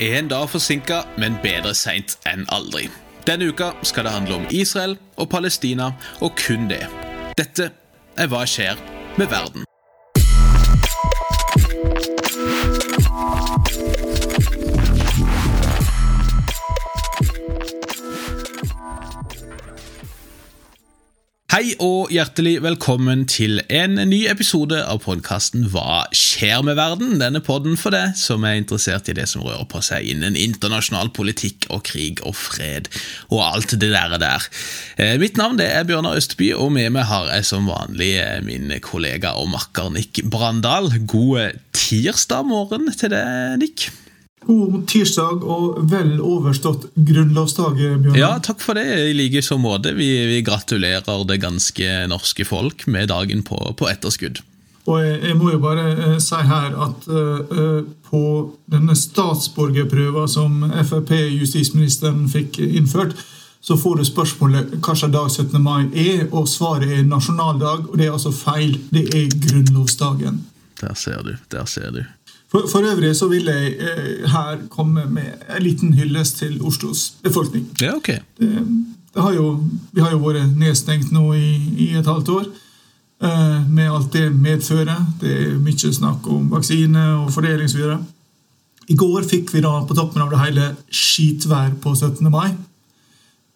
En dag forsinka, men bedre seint enn aldri. Denne uka skal det handle om Israel og Palestina, og kun det. Dette er Hva skjer med verden? Hei og hjertelig velkommen til en ny episode av podkasten Hva skjer med verden? Denne podden for deg som er interessert i det som rører på seg innen internasjonal politikk og krig og fred og alt det der. der. Eh, mitt navn er Bjørnar Østby, og med meg har jeg som vanlig eh, min kollega og makker Nick Brandal. God tirsdag morgen til deg, Nick. God tirsdag og vel overstått grunnlovsdag, Bjørn. Ja, takk for det. I like så måte. Vi, vi, gratulerer det ganske norske folk med dagen på, på etterskudd. Og jeg, jeg, må jo bare eh, si her at eh, på denne statsborgerprøven som Frp-justisministeren fikk innført, så får du spørsmålet hva slags dag 17. mai er, og svaret er nasjonaldag. Og det er altså feil. Det er grunnlovsdagen. Der ser du. Der ser du. For, for, øvrig så vil jeg eh, her komme med en liten hyllest til Oslos befolkning. Ja, ok. Det, det har jo, vi har jo vært nedstengt nå i, i et halvt år. Eh, med alt det medfører. Det er mye snakk om vaksine og fordeling osv. I går fikk vi da på toppen av det hele skitvær på 17. mai.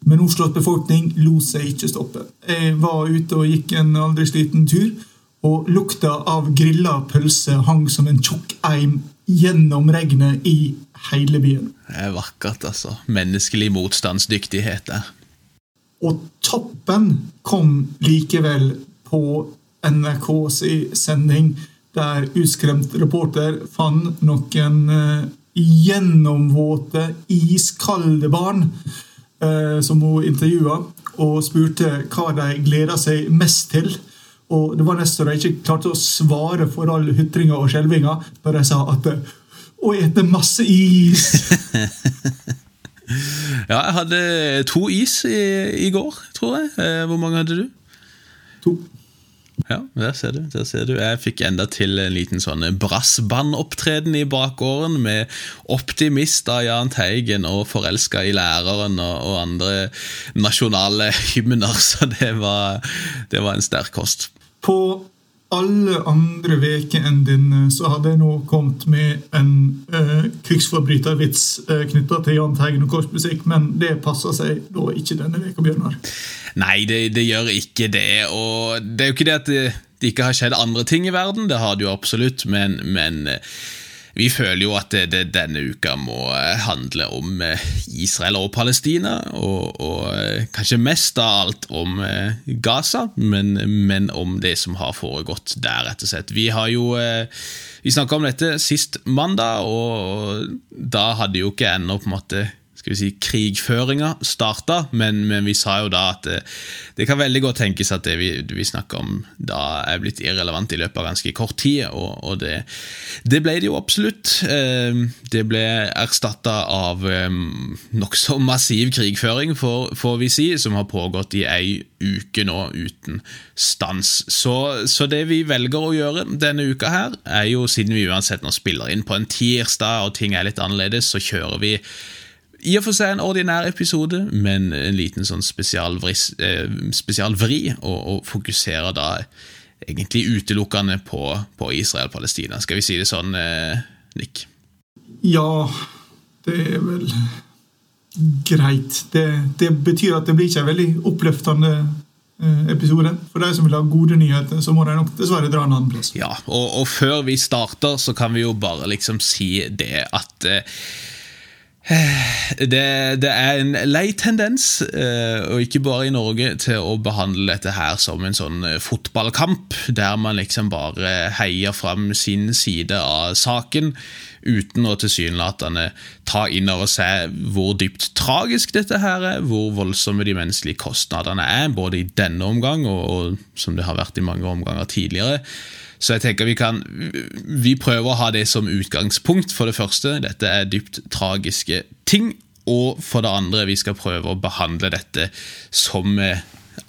Men Oslos befolkning lot seg ikke stoppe. Jeg var ute og gikk en aldri sliten tur og lukta av grilla pølse hang som en tjukk eim gjennom regnet i hele byen. Det er vakkert, altså. Menneskelig motstandsdyktighet der. Og toppen kom likevel på NRKs sending, der utskremt reporter fant noen eh, gjennomvåte, iskalde barn eh, som hun intervjua, og spurte hva de gleda seg mest til. Og det var nesten så de ikke klarte å svare for all hytringa og skjelvinga bare de sa at Å ete masse is! ja, jeg hadde to is i, i, går, tror jeg. Eh, hvor mange hadde du? To. Ja, der ser du. der ser du. Jeg fikk enda til en liten sånn brassbandopptreden i bakgården med 'Optimist' av Jahn Teigen og 'Forelska i læreren' og, og, andre nasjonale hymner, så det var, det var en sterk kost. På alle andre uker enn denne så hadde jeg nå kommet med en uh, krigsforbrytervits eh, knytta til Jahn Teigen og korpsmusikk, men det passer seg da ikke denne veka, Bjørnar. Nei, det, det, gjør ikke det. Og det er jo ikke det at det, det, ikke har skjedd andre ting i verden, det har det jo absolutt, men, men uh, vi føler jo at det, denne uka må eh, handle om eh, Israel og Palestina, og, og eh, kanskje mest av alt om Gaza, men, men, om det som har foregått der, rett og slett. Vi har jo Vi snakka om dette sist mandag, og da hadde jo ikke ennå på en måte skal vi si, krigføringa starta, men, men, vi sa jo da at det, det kan veldig godt tenkes at det vi, vi snakker om da er blitt irrelevant i løpet av ganske kort tid, og, og det, det, ble det jo absolutt. Eh, det ble erstatta av eh, nokså massiv krigføring, får, får vi si, som har pågått i ei uke nå uten stans. Så, så, det vi velger å gjøre denne uka her, er jo, siden vi uansett nå spiller inn på en tirsdag og ting er litt annerledes, så kjører vi i og for seg en ordinær episode, men en liten sånn spesialvri, spesialvri og, og, fokuserer da egentlig utelukkende på, på Israel-Palestina. Skal vi si det sånn, eh, Nick? Ja, det er vel greit. Det, det, betyr at det blir ikke en veldig oppløftende eh, episode. For de som vil ha gode nyheter, så må de nok dessverre dra en annen plass. Ja, og, og før vi starter, så kan vi jo bare liksom si det at eh, det, det, er en lei tendens, eh, og ikke bare i Norge, til å behandle dette her som en sånn eh, fotballkamp, der man liksom bare heier fram sin side av saken, uten å tilsynelatende ta inn over seg hvor dypt tragisk dette her er, hvor voldsomme de menneskelige kostnadene er, både i denne omgang og, og som det har vært i mange omganger tidligere. Så jeg tenker vi kan Vi prøver å ha det som utgangspunkt, for det første. Dette er dypt tragiske ting. Og for det andre, vi skal prøve å behandle dette som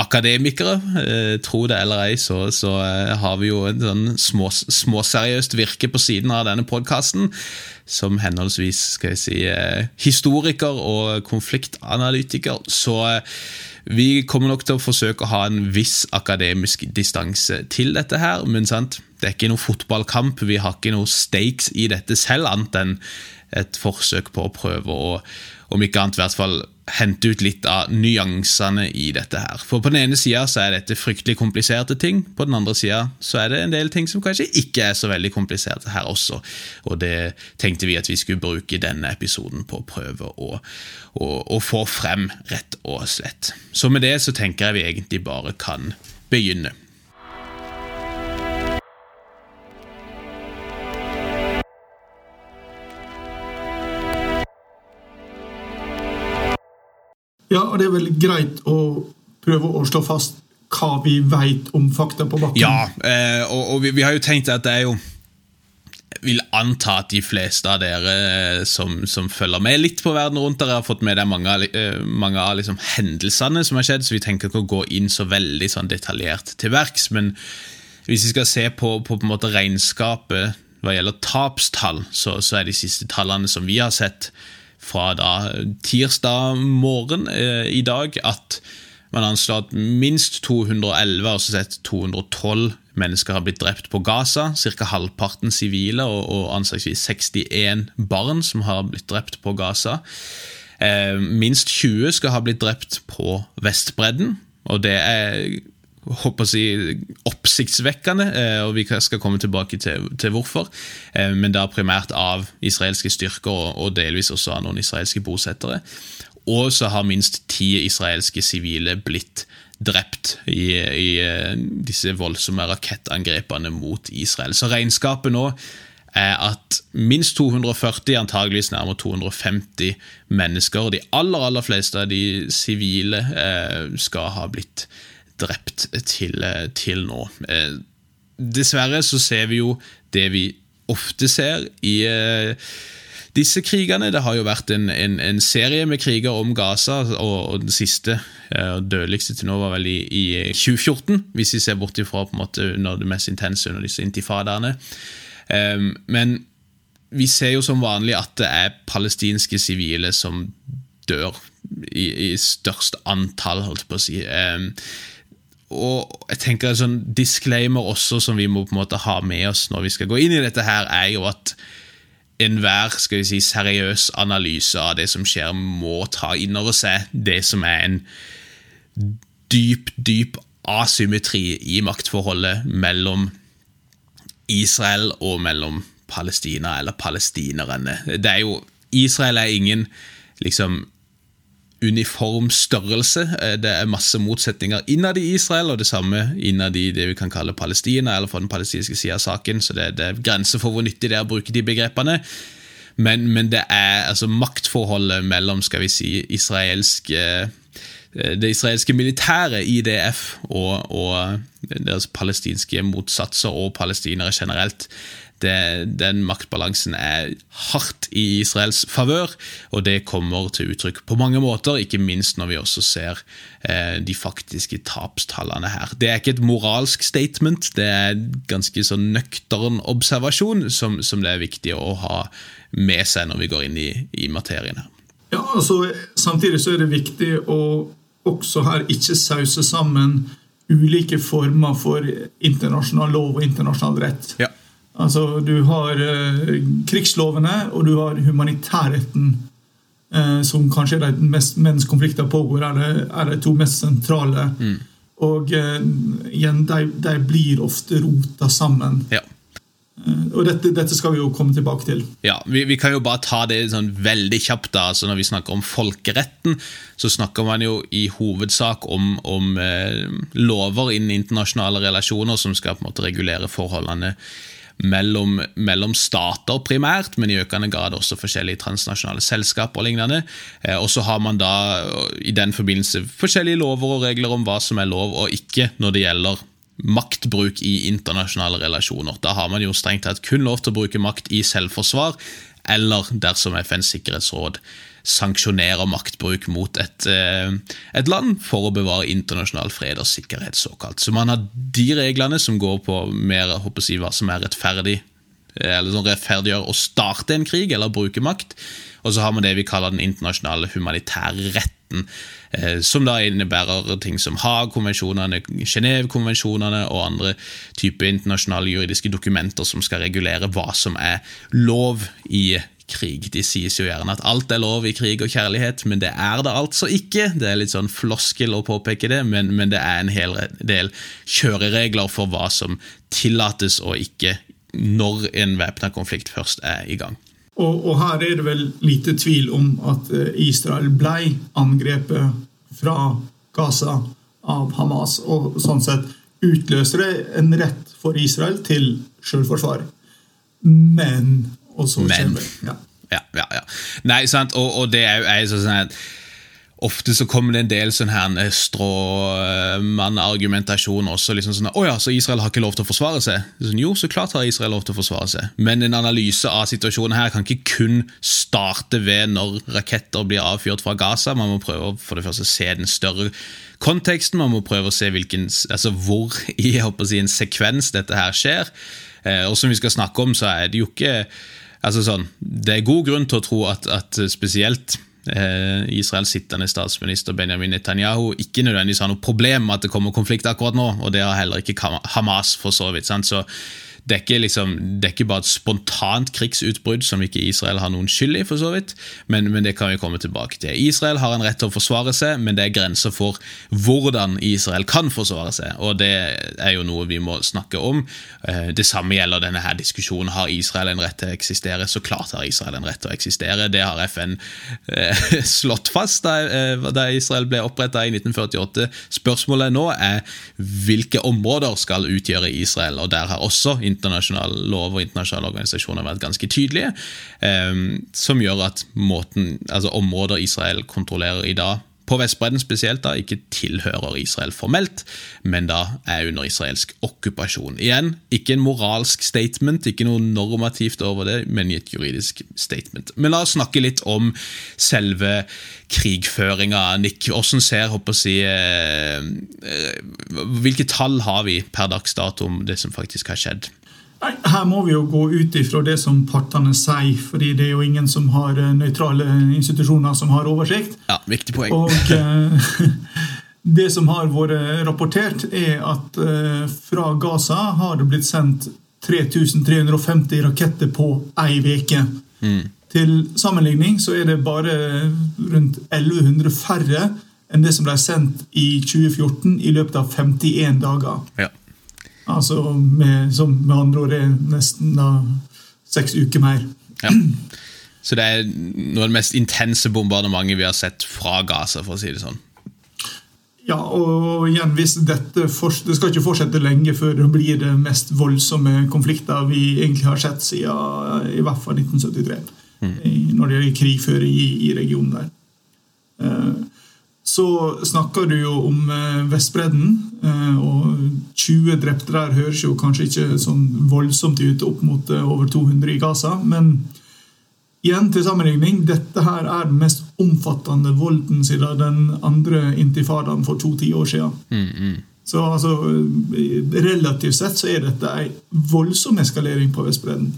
akademikere. Eh, tro det eller ei, så, så eh, har vi jo en sånn små, småseriøst virke på siden av denne podkasten. Som henholdsvis skal jeg si, eh, historiker og konfliktanalytiker. Så eh, vi kommer nok til å forsøke å ha en viss akademisk distanse til dette her. Men sant, det er ikke noe fotballkamp, vi har ikke noe stakes i dette selv, annet enn et forsøk på å prøve å, om ikke annet, i hvert fall hente ut litt av nyansene i dette her. For på den ene sida er dette fryktelig kompliserte ting, på den andre sida er det en del ting som kanskje ikke er så veldig kompliserte her også. Og det tenkte vi at vi skulle bruke denne episoden på å prøve å, å, å få frem, rett og slett. Så med det så tenker jeg vi egentlig bare kan begynne. Ja, og det er vel greit å prøve å slå fast hva vi vet om fakta på bakken. Ja, eh, og, og vi, vi, har jo tenkt at det er jo vil anta at de fleste av dere eh, som, som følger med litt på verden rundt dere, har fått med dere mange, eh, mange av liksom, hendelsene som har skjedd, så vi tenker ikke å gå inn så veldig sånn, detaljert til verks. Men hvis vi skal se på, på, på regnskapet hva gjelder tapstall, så, så er de siste tallene som vi har sett, fra da tirsdag morgen eh, i dag at man anslår at minst 211, altså sett 212 mennesker har blitt drept på Gaza. Ca. halvparten sivile og, og anslagsvis 61 barn som har blitt drept på Gaza. Eh, minst 20 skal ha blitt drept på Vestbredden. Og det er håper å si, oppsiktsvekkende, eh, og vi skal komme tilbake til, til hvorfor. Eh, men da primært av israelske styrker og delvis også av noen israelske bosettere. Og så har minst ti israelske sivile blitt drept i, i eh, disse voldsomme rakettangrepene mot Israel. Så regnskapet nå er at minst 240, antageligvis nærmere 250 mennesker, de aller aller fleste av de sivile, skal ha blitt drept drept til, til nå. Eh, dessverre så ser vi jo det vi ofte ser i eh, disse krigene. Det har jo vært en, en, en serie med kriger om Gaza, og, og den siste eh, og dødeligste til nå var vel i, i 2014, hvis vi ser bort ifra på en måte under det mest intense under disse intifadaene. Men vi ser jo som vanlig at det er palestinske sivile som dør i, i størst antall, holdt på å si og jeg tenker En sånn disclaimer også som vi må på en måte ha med oss når vi skal gå inn i dette, her, er jo at enhver skal vi si, seriøs analyse av det som skjer, må ta inn over seg det som er en dyp, dyp asymmetri i maktforholdet mellom Israel og mellom Palestina, eller palestinerne. Det er jo, Israel er ingen liksom uniform størrelse. Eh, det er masse motsetninger innad i Israel, og det samme innad i det vi kan kalle Palestina, eller for den palestinske sida av saken. Så det, det, er grenser for hvor nyttig det er å bruke de begrepene. Men, men det er altså maktforholdet mellom skal vi si, israelske eh, det israelske militæret, IDF, og, og deres palestinske motsatser og palestinere generelt det, den maktbalansen er hardt i Israels favør, og det kommer til uttrykk på mange måter, ikke minst når vi også ser eh, de faktiske tapstallene her. Det er ikke et moralsk statement, det er ganske sånn nøktern observasjon som, som, det er viktig å ha med seg når vi går inn i, i materien her. Ja, altså, Samtidig så er det viktig å også her ikke sause sammen ulike former for internasjonal lov og internasjonal rett. Ja. Altså, du har eh, krigslovene, og du har humanitærretten, eh, som kanskje er de mest, mens konflikter pågår, er de, er de to mest sentrale. Mm. Og eh, igjen, de, de, blir ofte rota sammen. Ja. Og dette, dette, skal vi jo komme tilbake til. Ja, Vi, vi kan jo bare ta det sånn veldig kjapt. da, altså Når vi snakker om folkeretten, så snakker man jo i hovedsak om, om eh, lover innen internasjonale relasjoner som skal på en måte regulere forholdene mellom, mellom, stater primært, men i økende grad også forskjellige transnasjonale selskaper og lignende. Eh, og så har man da i den forbindelse forskjellige lover og regler om hva som er lov og ikke når det gjelder maktbruk i internasjonale relasjoner. Da har man jo strengt tatt kun lov til å bruke makt i selvforsvar eller dersom FNs sikkerhetsråd sanksjonerer maktbruk mot et, eh, et, land for å bevare internasjonal fred og sikkerhet, såkalt. Så man har de reglene som går på mer håper jeg, hva som er rettferdig, eh, eller sånn rettferdiggjør å starte en krig eller bruke makt. Og så har man det vi kaller den internasjonale humanitære retten, eh, som da innebærer ting som Haag-konvensjonene, Genéve-konvensjonene og andre typer internasjonale juridiske dokumenter som skal regulere hva som er lov i krig. De sies jo gjerne at alt er lov i krig og kjærlighet, men det er det altså ikke. Det er litt sånn floskel å påpeke det, men, men det er en hel del kjøreregler for hva som tillates og ikke når en væpna konflikt først er i gang. Og, og, her er det vel lite tvil om at eh, Israel ble angrepet fra Gaza av Hamas, og sånn sett utløser det en rett for Israel til selvforsvar. Men og så Men. Ja. Ja, ja, ja. Nei, sant, og, og det er jo sånn at Ofte så kommer det en del sånn her eh, stråmann-argumentasjon også. liksom sånn, 'Å ja, Så Israel har ikke lov til å forsvare seg? Sånn, jo, så klart har Israel lov til å forsvare seg. Men en analyse av situasjonen her kan ikke kun starte ved når raketter blir avfyrt fra Gaza. Man må prøve å for det første se den større konteksten. Man må prøve å se hvilken, altså hvor i jeg håper å si, en sekvens dette her skjer. Eh, og som vi skal snakke om, så er det jo ikke altså sånn, Det er god grunn til å tro at, at spesielt eh, Israels sittende statsminister Benjamin Netanyahu ikke nødvendigvis har noe problem med at det kommer konflikt akkurat nå, og det har heller ikke Hamas, for så vidt. Sant? Så det er, ikke, liksom, det er ikke bare et spontant krigsutbrudd som ikke Israel har noen skyld i, for så vidt, men, men, det kan vi komme tilbake til. Israel har en rett til å forsvare seg, men det er grenser for hvordan Israel kan forsvare seg, og det er jo noe vi må snakke om. Eh, det samme gjelder denne her diskusjonen. Har Israel en rett til å eksistere? Så klart har Israel en rett til å eksistere. Det har FN eh, slått fast da, eh, Israel ble oppretta i 1948. Spørsmålet nå er hvilke områder skal utgjøre Israel, og der har også internasjonal lov og internasjonale organisasjoner har vært ganske tydelige, eh, som gjør at måten, altså områder Israel kontrollerer i dag, på Vestbredden spesielt, da, ikke tilhører Israel formelt, men da er under israelsk okkupasjon. Igjen, ikke en moralsk statement, ikke noe normativt over det, men i et juridisk statement. Men la oss snakke litt om selve krigføringa. Nick, hvordan ser håper si, eh, eh, Hvilke tall har vi per dags dato om det som faktisk har skjedd? Her må vi jo gå ut ifra det som partene sier, fordi det er jo ingen som har eh, nøytrale institusjoner som har oversikt. Ja, viktig poeng. Og uh, Det som har vært rapportert, er at fra Gaza har det blitt sendt 3350 raketter på ei uke. Mm. Til sammenligning så er det bare rundt 1100 færre enn det som ble sendt i 2014 i løpet av 51 dager. Ja. Altså med, som med andre ord er nesten da, seks uker mer. Ja. Så det er noe av det mest intense bombardementet vi har sett fra Gaza, for å si det sånn. Ja, og igjen, hvis dette Det skal ikke fortsette lenge før det blir det mest voldsomme konflikter vi egentlig har sett siden i hvert fall 1973. Mm. Når det gjelder krigføring i, i regionen der. Uh, så snakker du jo om eh, Vestbredden. Eh, og 20 drepte der høres jo kanskje ikke sånn voldsomt ut opp mot eh, over 200 i Gaza. Men igjen til sammenligning, dette her er den mest omfattende volden siden den andre intifadaen for to tiår siden. Mm, mm. Så altså, relativt sett så er dette ei voldsom eskalering på Vestbredden.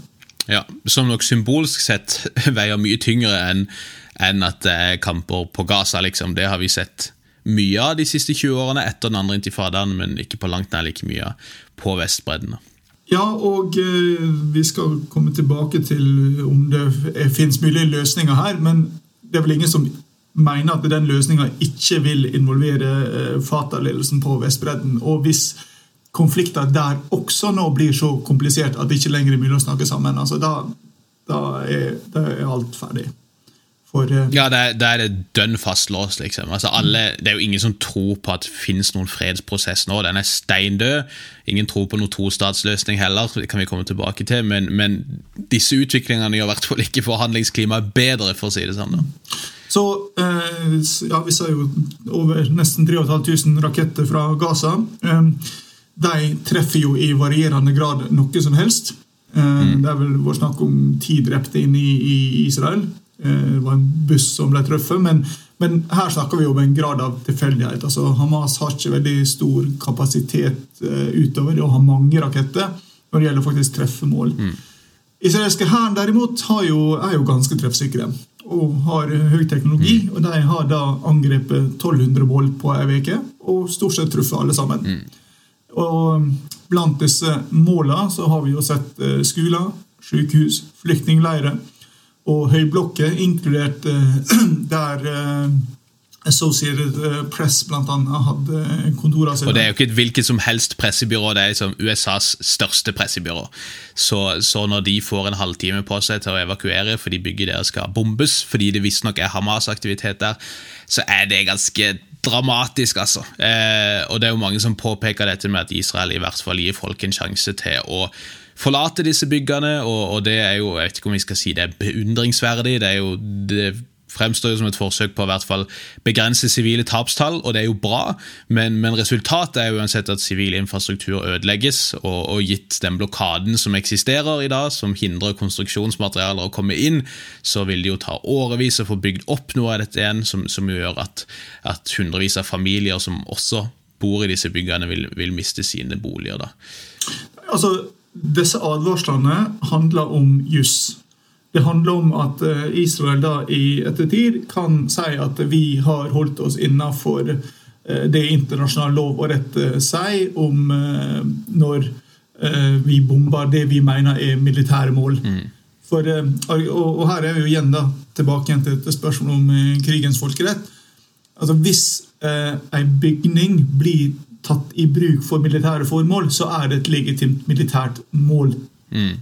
Ja, Som nok symbolsk sett veier mye tyngre enn enn at det er kamper på Gaza. liksom. Det har vi sett mye av de siste 20 årene etter den andre intifadaen, men ikke på langt nær like mye på Vestbredden. Ja, og eh, vi skal komme tilbake til om det finnes mulige løsninger her. Men det er vel ingen som mener at den løsninga ikke vil involvere eh, Fatah-ledelsen på Vestbredden. Og hvis konflikter der også nå blir så komplisert at det ikke lenger er mulig å snakke sammen, altså da, da, er, da er alt ferdig. For, uh, ja, det er det dønn fastlåst, liksom. Altså, alle, det er jo ingen som tror på at det finnes noen fredsprosess nå. Den er steindød. Ingen tror på noen tostatsløsning heller, det kan vi komme tilbake til. Men, men disse utviklingene gjør i hvert fall ikke forhandlingsklimaet bedre, for å si det sånn. da. Så eh, ja, Vi sa jo over nesten 3500 raketter fra Gaza. Eh, de treffer jo i varierende grad noe som helst. Mm. Det er vel vår snakk om ti drepte inne i Israel. Det var en buss som ble truffet. Men, men, her snakker vi om en grad av tilfeldighet. Altså, Hamas har ikke veldig stor kapasitet utover det å ha mange raketter når det gjelder faktisk treffemål. Mm. Israelske hæren derimot jo, er jo ganske treffsikre og har høy teknologi. Mm. og De har da angrepet 1200 mål på ei uke og stort sett truffet alle sammen. Mm. Og Blant disse målene så har vi jo sett eh, skoler, sykehus, flyktningleirer og høyblokker, inkludert eh, der eh, Associated eh, Press blant annet hadde kontorer sine. Og Det er jo ikke et hvilket som helst pressebyrå, det er liksom USAs største pressebyrå. Så, så, når de får en halvtime på seg til å evakuere fordi bygget deres skal bombes, fordi det visstnok er Hamas-aktivitet der, så er det ganske dramatisk, altså. Eh, og det er jo mange som påpeker dette med at Israel i hvert fall gir folk en sjanse til å forlate disse byggene, og, og det er jo, jeg vet ikke om vi skal si det er beundringsverdig, det er jo det fremstår jo som et forsøk på å hvert fall begrense sivile tapstall, og det er jo bra, men, men resultatet er jo uansett at sivil infrastruktur ødelegges, og, og, gitt den blokaden som eksisterer i dag, som hindrer konstruksjonsmaterialer å komme inn, så vil det jo ta årevis å få bygd opp noe av dette igjen, som, som gjør at, at, hundrevis av familier som også bor i disse byggene, vil, vil miste sine boliger. da. Altså, Disse advarslene handler om juss. Det handler om at eh, Israel da i ettertid kan si at vi har holdt oss innafor eh, det internasjonal lov og rett eh, sier om når vi bomber det vi mener er militære mål. Mm. For, og, her er vi jo igjen da, tilbake igjen til et spørsmål om krigens folkerett. Altså Hvis eh, en bygning blir tatt i bruk for militære formål, så er det et legitimt militært mål. Mm.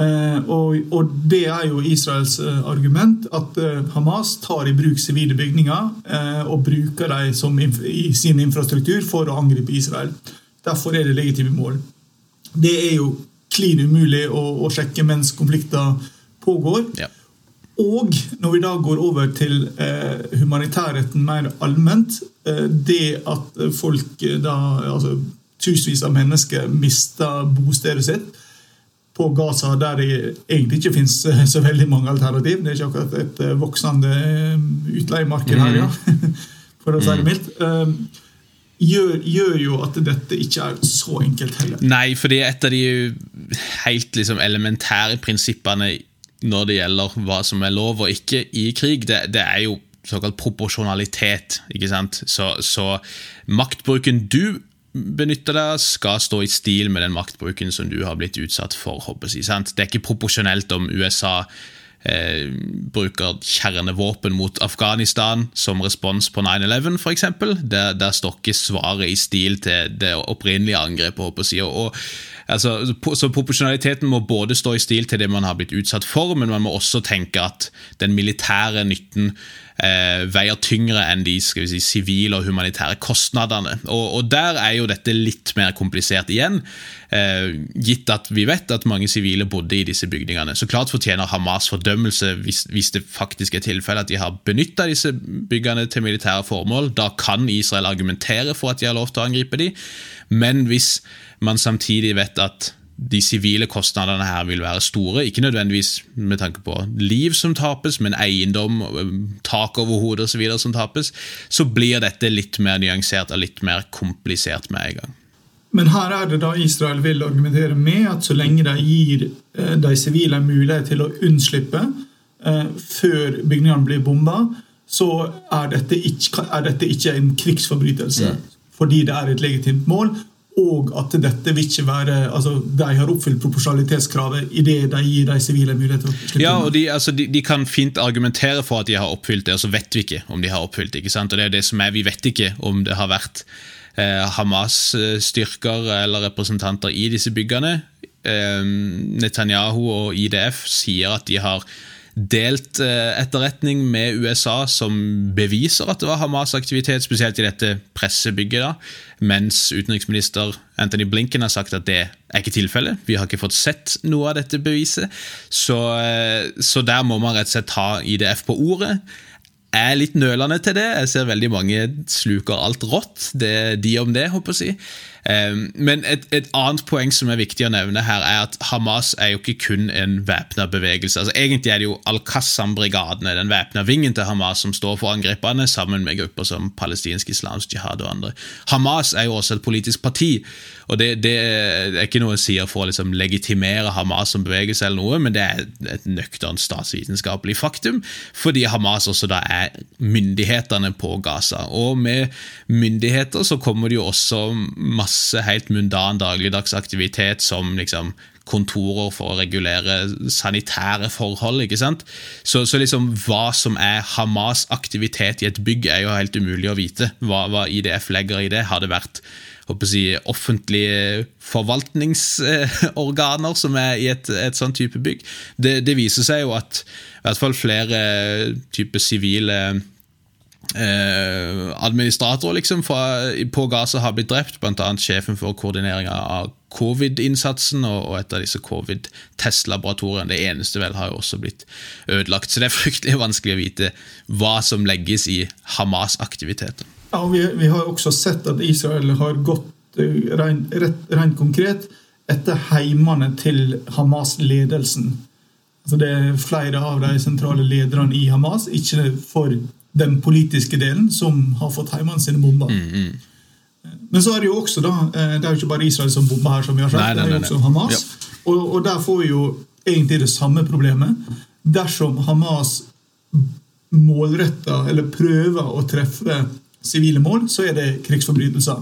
Eh, og, og, det er jo Israels eh, argument, at eh, Hamas tar i bruk sivile bygninger og bruker dem som i sin infrastruktur for å angripe Israel. Derfor er det legitime mål. Det er jo klin umulig å, å, sjekke mens konflikter pågår. Ja. Og når vi da går over til eh, humanitærretten mer allment eh, Det at folk da, altså tusenvis av mennesker mister bostedet sitt, på Gaza, der det egentlig ikke finnes eh, så veldig mange alternativ. Det er ikke akkurat et eh, voksende eh, utleiemarked her, ja. for å si det mm. mildt. Gjør, gjør, jo at dette ikke er så enkelt heller. Nei, fordi et av de helt liksom, elementære prinsippene når det gjelder hva som er lov og ikke i krig, det, det er jo såkalt proporsjonalitet. ikke sant? Så, så maktbruken du benytter deg skal stå i stil med den maktbruken som du har blitt utsatt for. Jeg, det er ikke proporsjonelt om USA eh, bruker kjernevåpen mot Afghanistan som respons på 9-11 f.eks. Der, der står ikke svaret i stil til det opprinnelige angrepet. Jeg, og, altså, så Proporsjonaliteten må både stå i stil til det man har blitt utsatt for, men man må også tenke at den militære nytten eh, veier tyngre enn de skal vi si, sivile og humanitære kostnadene. Og, og, Der er jo dette litt mer komplisert igjen, eh, gitt at vi vet at mange sivile bodde i disse bygningene. Så klart fortjener Hamas fordømmelse hvis, hvis det faktisk er tilfellet at de har benytta disse byggene til militære formål. Da kan Israel argumentere for at de har lov til å angripe dem, men hvis man samtidig vet at de sivile kostnadene her vil være store. Ikke nødvendigvis med tanke på liv som tapes, men eiendom, tak over hodet osv. som tapes. Så blir dette litt mer nyansert og litt mer komplisert med en gang. Men her er det da Israel vil argumentere med at så lenge de gir eh, de sivile mulighet til å unnslippe eh, før bygningene blir bomba, så er dette ikke, er dette ikke en krigsforbrytelse. Mm. Fordi det er et legitimt mål, og at dette vil ikke være altså De har oppfylt proporsjonalitetskravet idet de gir de sivile muligheter. Ja, og de, altså, de, de, kan fint argumentere for at de har oppfylt det, og så vet vi ikke om de har oppfylt det. ikke sant? Og det er det som er, Vi vet ikke om det har vært eh, Hamas-styrker eller representanter i disse byggene. Eh, Netanyahu og IDF sier at de har delt eh, etterretning med USA som beviser at det var Hamas-aktivitet, spesielt i dette pressebygget, da, mens utenriksminister Anthony Blinken har sagt at det er ikke tilfellet. Vi har ikke fått sett noe av dette beviset. Så, eh, så der må man rett og slett ta IDF på ordet. Jeg er litt nølende til det. Jeg ser veldig mange sluker alt rått. Det er de om det, håper jeg. Ehm, men et, et, annet poeng som er viktig å nevne her, er at Hamas er jo ikke kun en væpna bevegelse. Altså, egentlig er det jo Al-Qassam-brigadene, den væpna vingen til Hamas, som står for angrepene, sammen med grupper som palestinsk islamsk jihad og andre. Hamas er jo også et politisk parti, og det, det er ikke noe jeg sier for å liksom legitimere Hamas som bevegelse, eller noe, men det er et nøkternt statsvitenskapelig faktum, fordi Hamas også da er myndighetene på Gaza. Og med myndigheter så kommer det jo også masse masse helt mundan dagligdags aktivitet som liksom kontorer for å regulere sanitære forhold. ikke sant? Så, så liksom hva som er Hamas' aktivitet i et bygg, er jo helt umulig å vite. Hva, hva IDF legger i det. Har det vært jeg, offentlige forvaltningsorganer som er i et, et sånn type bygg? Det, det, viser seg jo at i hvert fall flere typer sivile eh, administratorer liksom, fra, på Gaza har blitt drept, bl.a. sjefen for koordineringa av covid-innsatsen og, og, et av disse covid-testlaboratoriene. Det eneste vel har jo også blitt ødelagt. Så det er fryktelig vanskelig å vite hva som legges i Hamas-aktiviteter. Ja, vi, vi, har også sett at Israel har gått eh, rent, rent konkret etter heimene til Hamas-ledelsen. Altså det er flere av de sentrale lederne i Hamas, ikke for den politiske delen som har fått heimene sine bomba. Mm, mm. Men så er det jo også da, eh, det er jo ikke bare Israel som bomber her, som vi har sagt, nei, nei, nei, det er jo også Hamas. Ja. Og, og, der får vi jo egentlig det samme problemet. Dersom Hamas målretter eller prøver å treffe sivile mål, så er det krigsforbrytelser.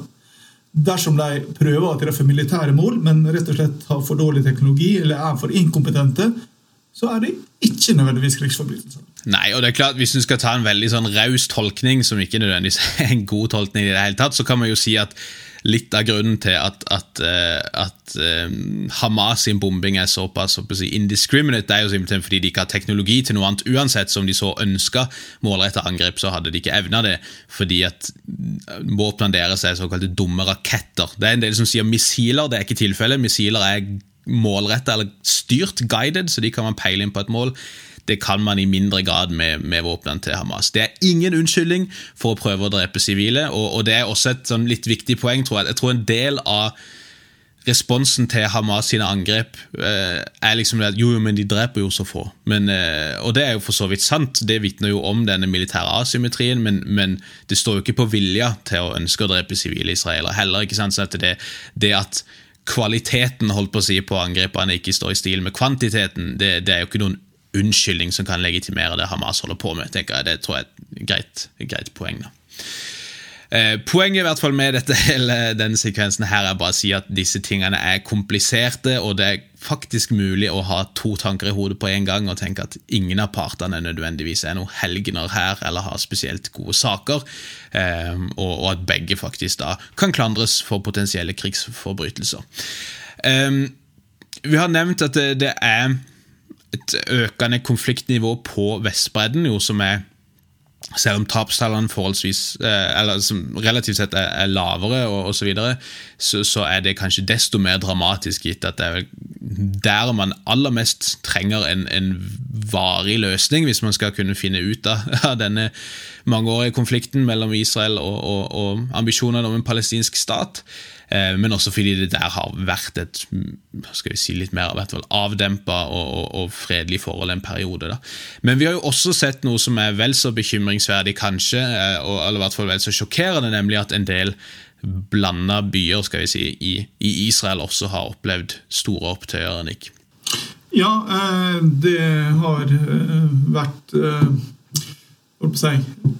Dersom de prøver å treffe militære mål, men rett og slett har for dårlig teknologi eller er for inkompetente, så er det ikke nødvendigvis krigsforbrytelser. Nei, og det er klart, Hvis du skal ta en veldig sånn raus tolkning, som ikke nødvendigvis er en god tolkning, i det hele tatt, så kan man jo si at litt av grunnen til at, at, uh, at uh, Hamas sin bombing er såpass så si, indiscriminate, det er jo simpelthen fordi de ikke har teknologi til noe annet. Uansett som de så ønska målretta angrep, så hadde de ikke evna det. Fordi at våpnene deres er såkalte dumme raketter. Det er en del som sier missiler, det er ikke tilfellet. Missiler er målretta eller styrt, guided, så de kan man peile inn på et mål. Det kan man i mindre grad med, med våpnene til Hamas. Det er ingen unnskyldning for å prøve å drepe sivile, og, og, det er også et sånn litt viktig poeng. tror Jeg Jeg tror en del av responsen til Hamas sine angrep eh, er liksom at jo, men de dreper jo så få. Men, eh, og det er jo for så vidt sant, det vitner jo om denne militære asymmetrien, men, men, det står jo ikke på vilja til å ønske å drepe sivile israelere heller. ikke sant, så det, det at kvaliteten holdt på å si på angrepene ikke står i stil med kvantiteten, det, det er jo ikke noen unnskyldning som kan legitimere det Hamas holder på med. tenker jeg. Det tror jeg er et greit, greit poeng. da. Eh, poenget i hvert fall med dette, hele denne sekvensen her er bare å si at disse tingene er kompliserte, og det er faktisk mulig å ha to tanker i hodet på en gang og tenke at ingen av partene nødvendigvis er noen helgener her eller har spesielt gode saker, eh, og, at begge faktisk da kan klandres for potensielle krigsforbrytelser. Eh, vi har nevnt at det er et økende konfliktnivå på Vestbredden, jo som er selv om tapstallene eh, som relativt sett er, er lavere, og osv., så, videre, så så er det kanskje desto mer dramatisk, gitt at det er der man aller mest trenger en, en varig løsning, hvis man skal kunne finne ut av, av denne mangeårige konflikten mellom Israel og, og, og ambisjonene om en palestinsk stat. Eh, men også fordi det der har vært et skal vi si litt mer avdempa og, og, og, fredelig forhold en periode. Da. Men vi har jo også sett noe som er vel så bekymringsverdig, kanskje, og, eller i hvert fall vel så sjokkerende, nemlig at en del blanda byer skal vi si, i, i Israel også har opplevd store opptøyer. Nick. Ja, eh, det har vært Hva skal jeg si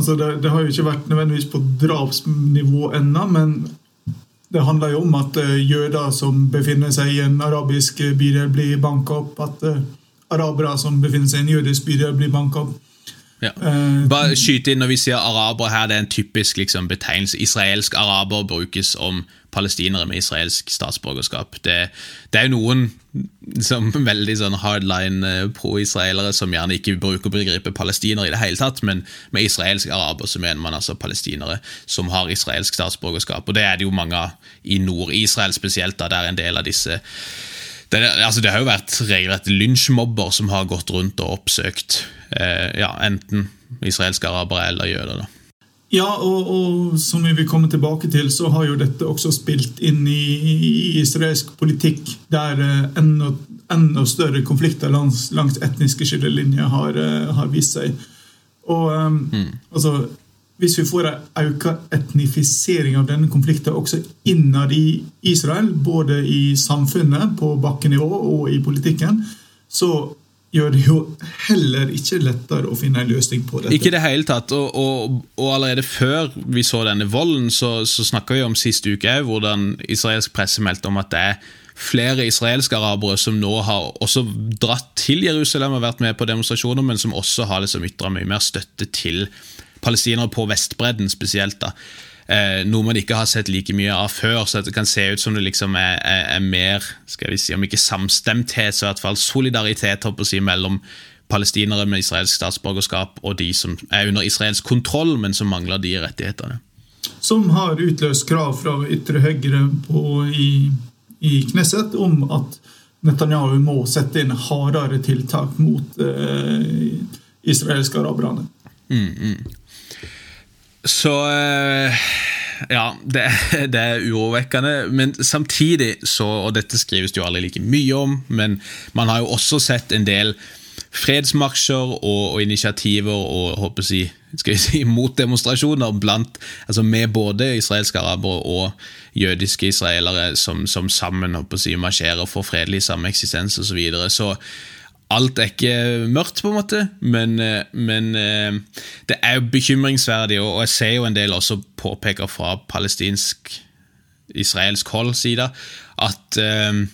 Altså det, det, har jo ikke vært nødvendigvis på drapsnivå ennå, men det handler jo om at uh, jøder som befinner seg i en arabisk eh, bydel, blir banka opp. At uh, arabere som befinner seg i en jødisk bydel, blir banka opp. Ja. Bare skyte inn Når vi sier arabere her, det er en typisk liksom, betegnelse. Israelsk araber brukes om palestinere med israelsk statsborgerskap. Det, det er jo noen som veldig sånn hardline eh, pro-israelere som gjerne ikke bruker begrepet palestinere i det hele tatt, men med israelsk araber så mener man altså palestinere som har israelsk statsborgerskap. Og det er det jo mange av i Nord-Israel spesielt, da det er en del av disse det, altså det, har jo vært regelrett lynsjmobber som har gått rundt og oppsøkt eh, ja, enten israelske arabere eller jøder. da. Ja, og, og, som vi vil komme tilbake til, så har jo dette også spilt inn i, i israelsk politikk, der eh, enda, enda større konflikter langs, langs etniske skillelinjer har, eh, har, vist seg. Og um, mm. altså hvis vi får en økt etnifisering av denne konflikten også innad i Israel, både i samfunnet på bakkenivå og i politikken, så gjør det jo heller ikke lettere å finne en løsning på dette. Ikke det hele tatt. Og, og, og, allerede før vi så denne volden, så, så snakka vi om sist uke hvordan israelsk presse meldte om at det er flere israelske arabere som nå har også dratt til Jerusalem og vært med på demonstrasjoner, men som også har liksom ytra mye mer støtte til palestinere på Vestbredden spesielt. da eh, noe man ikke har sett like mye av før. Så det kan se ut som det liksom er, er, er mer skal vi si, om ikke samstemthet, så i hvert fall solidaritet si, mellom palestinere med israelsk statsborgerskap og de som er under israelsk kontroll, men som mangler de rettighetene. Som har utløst krav fra ytre høyre på, i, i Knesset om at Netanyahu må sette inn hardere tiltak mot eh, israelske araberne. Mm, mm. Så eh, Ja, det, det, er urovekkende. Men samtidig så Og dette skrives det jo aldri like mye om, men man har jo også sett en del fredsmarsjer og, og initiativer og håper si, skal vi si, motdemonstrasjoner blant, altså med både israelske arabere og jødiske israelere som, som sammen håper si, marsjerer for fredelig sameksistens osv. Så, videre. så alt er ikke mørkt, på en måte, men, eh, men eh, det er jo bekymringsverdig, og jeg ser jo en del også påpeker fra palestinsk-israelsk hold side at um,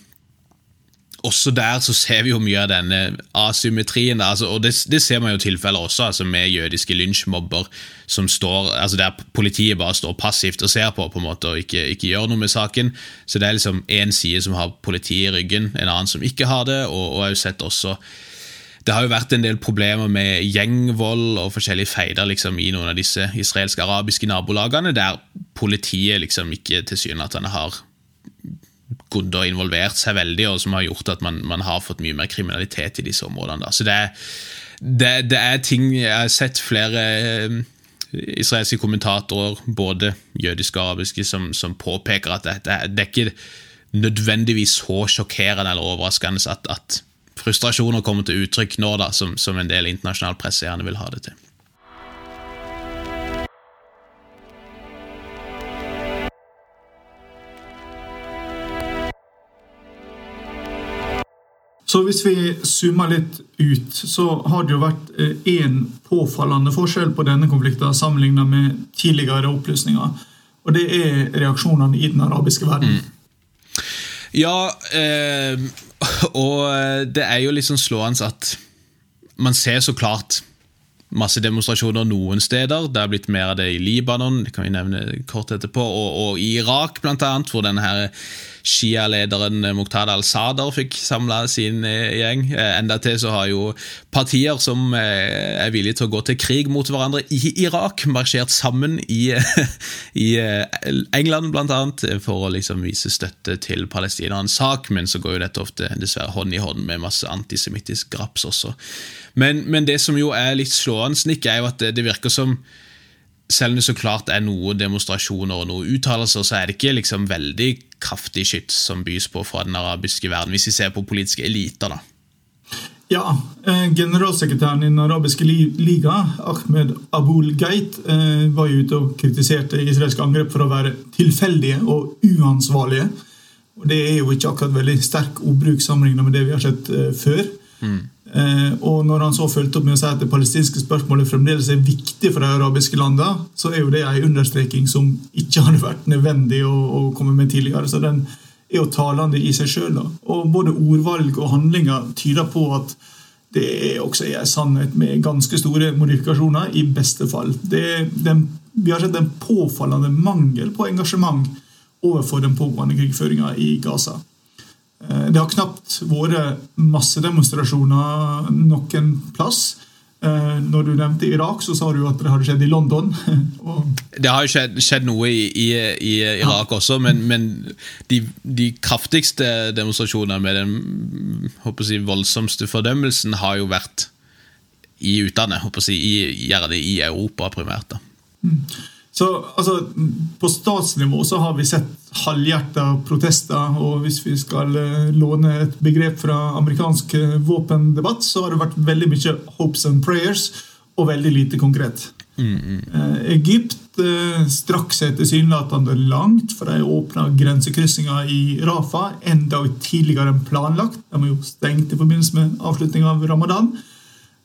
også der så ser vi jo mye av denne asymmetrien. Altså, og det, det, ser man jo tilfeller også, altså med jødiske lynsjmobber som står, altså der politiet bare står passivt og ser på på en måte og ikke, ikke gjør noe med saken. Så det er liksom én side som har politiet i ryggen, en annen som ikke har det. og, og jeg har jo sett også det har jo vært en del problemer med gjengvold og forskjellige feider liksom, i noen av disse israelske-arabiske nabolagene, der politiet liksom ikke tilsynelatende har gått og involvert seg veldig, og som har gjort at man, man har fått mye mer kriminalitet i disse områdene. Da. Så det er, det, det er, ting Jeg har sett flere eh, israelske kommentatorer, både jødiske og arabiske, som, som påpeker at det, det, er ikke nødvendigvis så sjokkerende eller overraskende at, at frustrasjoner kommer til uttrykk nå, da, som, som en del internasjonal presse gjerne vil ha det til. Så hvis vi zoomer litt ut, så har det jo vært én eh, påfallende forskjell på denne konflikten sammenlignet med tidligere opplysninger. Og det er reaksjonene i den arabiske verden. Mm. Ja, eh, og det er jo litt sånn slående at man ser så klart masse demonstrasjoner noen steder. Det har blitt mer av det i Libanon, det kan vi nevne kort etterpå, og, og i Irak, blant annet, hvor denne her Shia-lederen Muqtada al-Sadr fikk samla sin eh, gjeng. Endatil enda til så har jo partier som eh, er villige til å gå til krig mot hverandre i Irak, marsjert sammen i, i England, blant annet, for å liksom vise støtte til palestinernes sak, men så går jo dette ofte dessverre hånd i hånd med masse antisemittisk graps også. Men, men, det som jo er litt slående, Nick, er jo at det, det virker som selv om det så klart er noen demonstrasjoner og noen uttalelser, så er det ikke liksom veldig kraftig skyts som bys på fra den arabiske verden, hvis vi ser på politiske eliter. da. Ja, eh, generalsekretæren i Den arabiske liga, Ahmed Abul Geit, eh, var jo ute og kritiserte israelske angrep for å være tilfeldige og uansvarlige. Og Det er jo ikke akkurat veldig sterk ordbruk sammenlignet med det vi har sett eh, før. Mm. Eh, og når han så fulgte opp med å si at det palestinske spørsmålet fremdeles er viktig for de arabiske landene, så er jo det en understreking som ikke hadde vært nødvendig å, å komme med tidligere. Så den er jo talende i seg sjøl. Og både ordvalg og handlinger tyder på at det er også en sannhet med ganske store modifikasjoner, i beste fall. Den, vi har sett en påfallende mangel på engasjement overfor den pågående krigføringa i Gaza. Eh, det har knapt vært massedemonstrasjoner noen plass. Eh, når du nevnte Irak, så sa du at det hadde skjedd i London. det har jo skjedd, skjedd noe i, i, i Irak ja. også, men, men de, de, kraftigste demonstrasjonene med den si, voldsomste fordømmelsen har jo vært i utlandet. Si, i, gjerne i Europa primært. da. Så altså, På statsnivå så har vi sett halvhjerta protester, og hvis vi skal eh, låne et begrep fra amerikansk eh, våpendebatt, så har det vært veldig mye hopes and prayers og veldig lite konkret. Eh, Egypt eh, strakk seg tilsynelatende langt, for de åpna grensekryssinga i Rafa en dag tidligere enn planlagt. De var jo stengt i forbindelse med avslutninga av ramadan.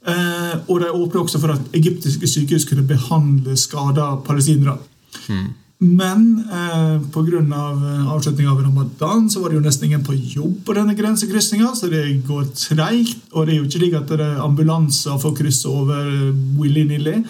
Eh, og de åpna også for at egyptiske sykehus kunne behandle skada palestinere. Men eh, pga. avslutninga av ramadan så var det jo nesten ingen på jobb på denne grensekrysninga, så det går treigt. Og det er jo ikke slik at det er ambulanser får krysse over eh, willy-nilly.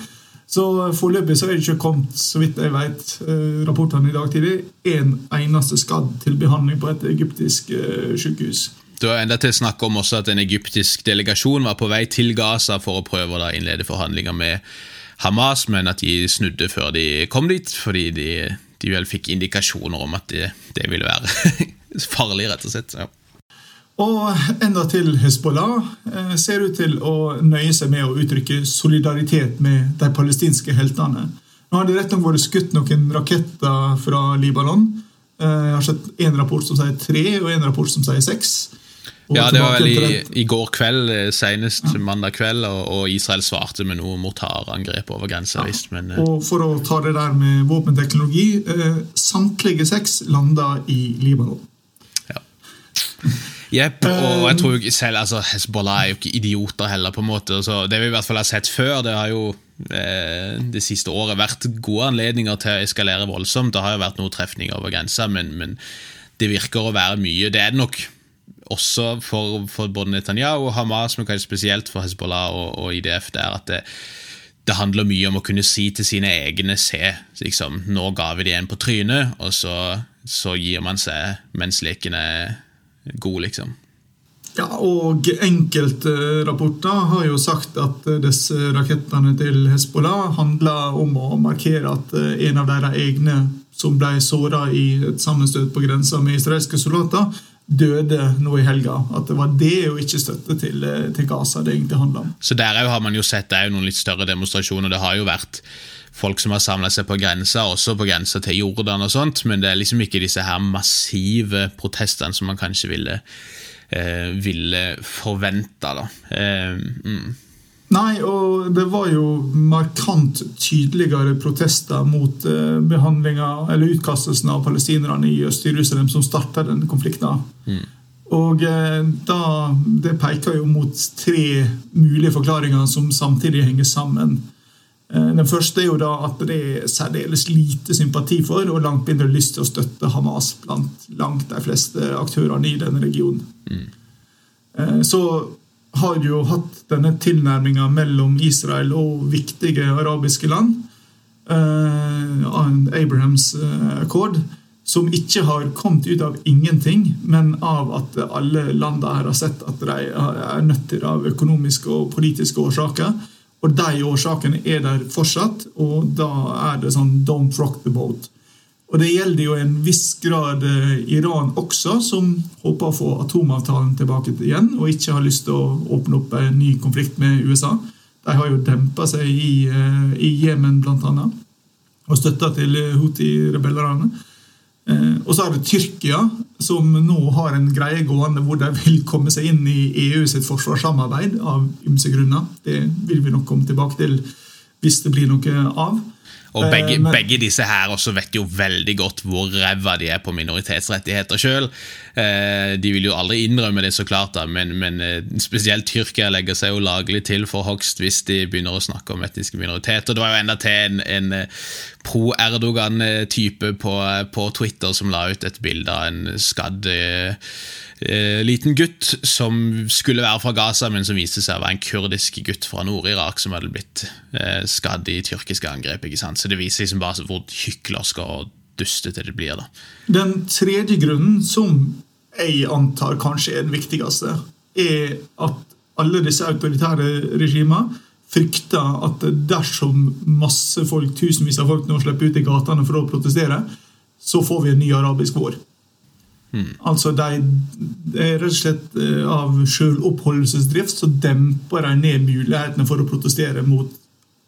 Så foreløpig så er det ikke kommet, så vidt jeg vet, eh, rapportene i dag tidlig, en eneste skadd til behandling på et egyptisk eh, sykehus. Var enda til snakk om også at en egyptisk delegasjon var på vei til Gaza for å prøve å innlede forhandlinger med Hamas, men at de snudde før de kom dit, fordi de, de vel fikk indikasjoner om at det, det ville være farlig, rett og slett. Ja. Og enda til Hezbollah eh, ser ut til å nøye seg med å uttrykke solidaritet med de palestinske heltene. Nå har det rett nok vært skutt noen raketter fra Libanon. Eh, Jeg har sett en rapport som sier tre, og en rapport som sier seks. Ja, det var vel i, i går kveld, eh, senest mandag kveld, og, og Israel svarte med noe mortarangrep over grensa, Ja. men eh, Og for å ta det der med våpenteknologi uh, Samtlige seks landa i Libanon. Ja. Jepp, og jeg tror selv altså, Hezbollah er jo ikke idioter heller, på en måte. Så det vi i hvert fall har sett før, det har jo eh, det siste året vært gode anledninger til å eskalere voldsomt. Det har jo vært noen trefninger over grensa, men, men det virker å være mye. Det er det nok også for, for både Netanyahu og Hamas, men kanskje spesielt for Hezbollah og, og IDF, er at det, det handler mye om å kunne si til sine egne Se, liksom, nå ga vi de en på trynet, og så, så gir man seg mens leken er god, liksom. Ja, og Enkelte rapporter har jo sagt at disse rakettene til Hezbollah handler om å markere at eh, en av deres egne som ble såra i et sammenstøt på grensa med israelske soldater, døde nå i helga. At det var det og ikke støtte til, eh, til Gaza det egentlig handla om. Så der er har man jo sett det er jo noen litt større demonstrasjoner. Det har jo vært folk som har samla seg på grensa, også på grensa til Jordan og sånt, men det er liksom ikke disse her massive protestene som man kanskje ville, eh, ville forventa, da. Eh, mm. Nei, og det var jo markant tydeligere protester mot eh, behandlinga, eller utkastelsen av palestinerne i Øst-Jerusalem som starta denne konflikten. Og eh, da, Det peker jo mot tre mulige forklaringer som samtidig henger sammen. Eh, Den første er jo da at det er særdeles lite sympati for og langt mindre lyst til å støtte Hamas blant langt de fleste aktørene i denne regionen. Mm. Så har jo hatt denne tilnærminga mellom Israel og viktige arabiske land. eh, Abrahams akkord. Som ikke har kommet ut av ingenting, men av at alle landene her har sett at de er nødt til det av økonomiske og politiske årsaker. Og de årsakene er der fortsatt, og da er det sånn 'don't rock the boat'. Og det gjelder jo en viss grad eh, Iran også, som håper å få atomavtalen tilbake igjen, og ikke har lyst til å åpne opp en ny konflikt med USA. De har jo dempa seg i, eh, Jemen, annet, og støtta til Houthi-rebellerne. Eh, Og så er det Tyrkia, som nå har en greie gående hvor de vil komme seg inn i EU sitt forsvarssamarbeid av ymse grunner. Det vil vi nok komme tilbake til hvis det blir noe av. Og begge, Eh, men- begge disse her også vet jo veldig godt hvor ræva de er på minoritetsrettigheter sjøl. Eh, de vil jo aldri innrømme det, så klart, da, men, men eh, spesielt Tyrkia legger seg jo laglig til for hogst hvis de begynner å snakke om etniske minoriteter. Det var jo enda til en, en pro-Erdogan-type på, på Twitter som la ut et bilde av en skadd eh, liten gutt som skulle være fra Gaza, men som viste seg å være en kurdisk gutt fra Nord-Irak som hadde blitt eh, skadd i tyrkiske angrep. ikke sant? Så det viser liksom bare hvor hyklersk og dustete det blir. da. Den tredje grunnen, som jeg antar kanskje er den viktigste, er at alle disse autoritære regimer frykter at dersom masse folk, tusenvis av folk nå slipper ut i gatene for å protestere, så får vi en ny arabisk vår. Altså de, er rett og slett eh, Av sjøloppholdelsesdrift så demper de ned mulighetene for å protestere mot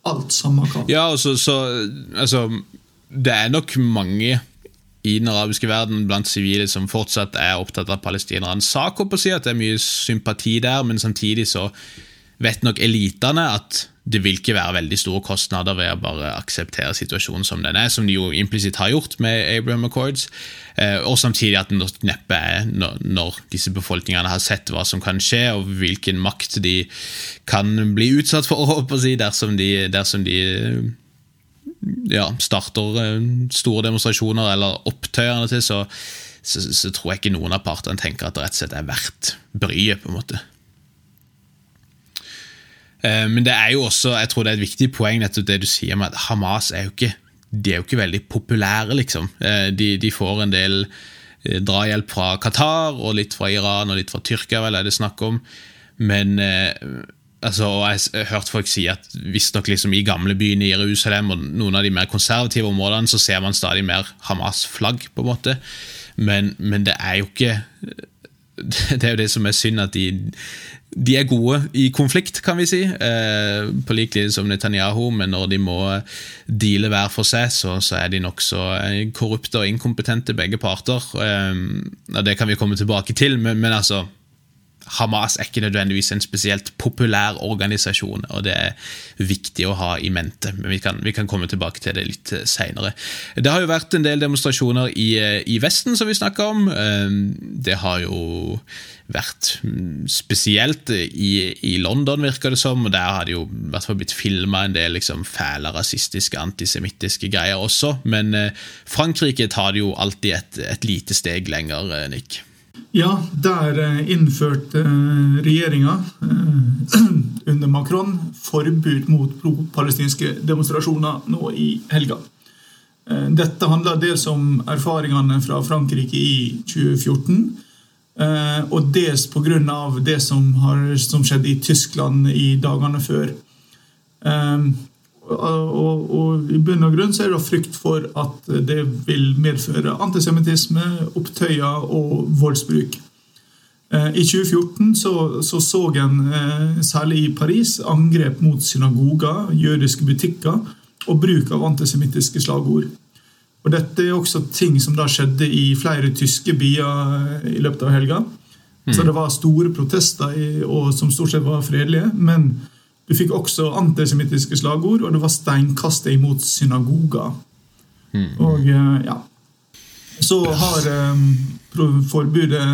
alt samme kan. Ja, altså, så, så altså, Det er nok mange i den arabiske verden blant sivile som fortsatt er opptatt av palestinernes sak, si at det er mye sympati der, men samtidig så vet nok elitene at det vil ikke være veldig store kostnader ved å bare akseptere situasjonen som den er, som de jo implisitt har gjort med Abraham Accords, eh, og samtidig at det neppe er når, disse befolkningene har sett hva som kan skje, og hvilken makt de kan bli utsatt for dersom de, dersom de ja, starter eh, store demonstrasjoner eller opptøyer, så, så, så tror jeg ikke noen av partene tenker at det rett og slett er verdt bryet. på en måte. Eh, men det er jo også, jeg tror det er et viktig poeng nettopp det du sier med at Hamas er jo ikke, de er jo ikke veldig populære, liksom. Eh, de, de får en del eh, drahjelp fra Qatar og litt fra Iran og litt fra Tyrkia, vel er det snakk om. Men altså, jeg har hørt folk si at visstnok liksom i gamlebyen i Jerusalem og noen av de mer konservative områdene, så ser man stadig mer Hamas-flagg, på en måte. Men, men det er jo ikke Det er jo det som er synd, at de de er gode i konflikt, kan vi si, eh, på lik linje som Netanyahu, men når de må deale hver for seg, så, så er de nokså eh, korrupte og inkompetente, begge parter. Eh, det kan vi komme tilbake til, men, men altså Hamas er ikke nødvendigvis en spesielt populær organisasjon, og det er viktig å ha i mente. Men vi kan, vi kan komme tilbake til det litt eh, seinere. Det har jo vært en del demonstrasjoner i, eh, i Vesten, som vi snakka om. Det har jo vært mm, spesielt i, i, London, virker det som, og der har det jo hvert fall blitt filma en del liksom, fæle rasistiske, antisemittiske greier også. Men Frankrike tar det jo alltid et, et lite steg lenger, Nick. Ja, der eh, innførte eh, regjeringa eh, under Macron forbud mot pro-palestinske demonstrasjoner nå i helga. Dette handler dels om erfaringene fra Frankrike i 2014, og dels pga. det som, har, som skjedde i Tyskland i dagene før. Og, og, I bunn og grunn så er det frykt for at det vil medføre antisemittisme, opptøyer og voldsbruk. Eh, I 2014 så, så, så en, eh, særlig i Paris, angrep mot synagoger, jødiske butikker og bruk av antisemittiske slagord. Og Dette er også ting som da skjedde i flere tyske byer eh, i løpet av helga. Så mm. det var store protester, som stort sett var fredelige. men du fikk også antisemittiske slagord, og det var steinkastet imot synagoger. Mm. Og eh, ja Så har um, forbudet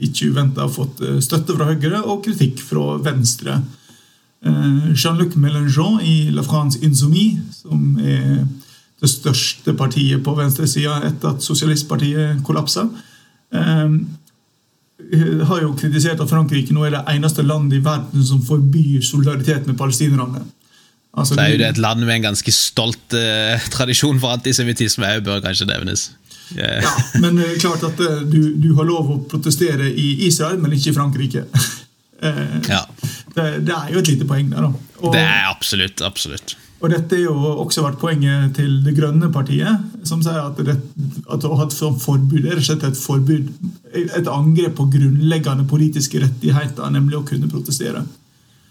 ikke uventa fått støtte fra Høyre og kritikk fra Venstre. Jean-Luc Mélenchon i La France Insoumis, som er det største partiet på venstresida etter at sosialistpartiet kollapsa, um, har jo kritisert at Frankrike nå er det eneste landet i verden som forbyr solidaritet med palestinerne. Altså, det er jo det et land med en ganske stolt uh, tradisjon for antisemittisme òg, bør kanskje nevnes. Yeah. ja, men uh, klart at uh, du, du, har lov å protestere i Israel, men ikke i Frankrike. ja. det, det, er jo et lite poeng der, da. Og, det er absolutt, absolutt. Og Dette har jo også vært poenget til Det grønne partiet, som sier at, det, at å ha et forbud er et forbud, et angrep på grunnleggende politiske rettigheter, nemlig å kunne protestere.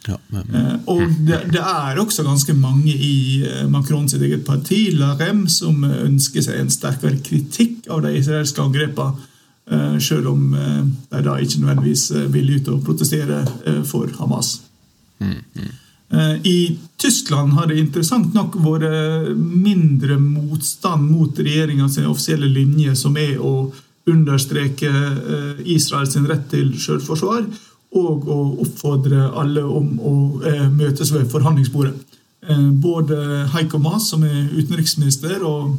Ja, men. Eh, og det, det, er også ganske mange i Macron sitt eget parti, La Rem, som ønsker seg en sterkere kritikk av de israelske angrepene, eh, selv om de da ikke nødvendigvis vil ut og protestere for Hamas. Mm, mm. Eh, I Tyskland har det interessant nok vært mindre motstand mot regjeringas offisielle linje, som er å understreke eh, Israels rett til selvforsvar og å oppfordre alle om å eh, møtes ved forhandlingsbordet. Både Heiko Maas, som er utenriksminister, og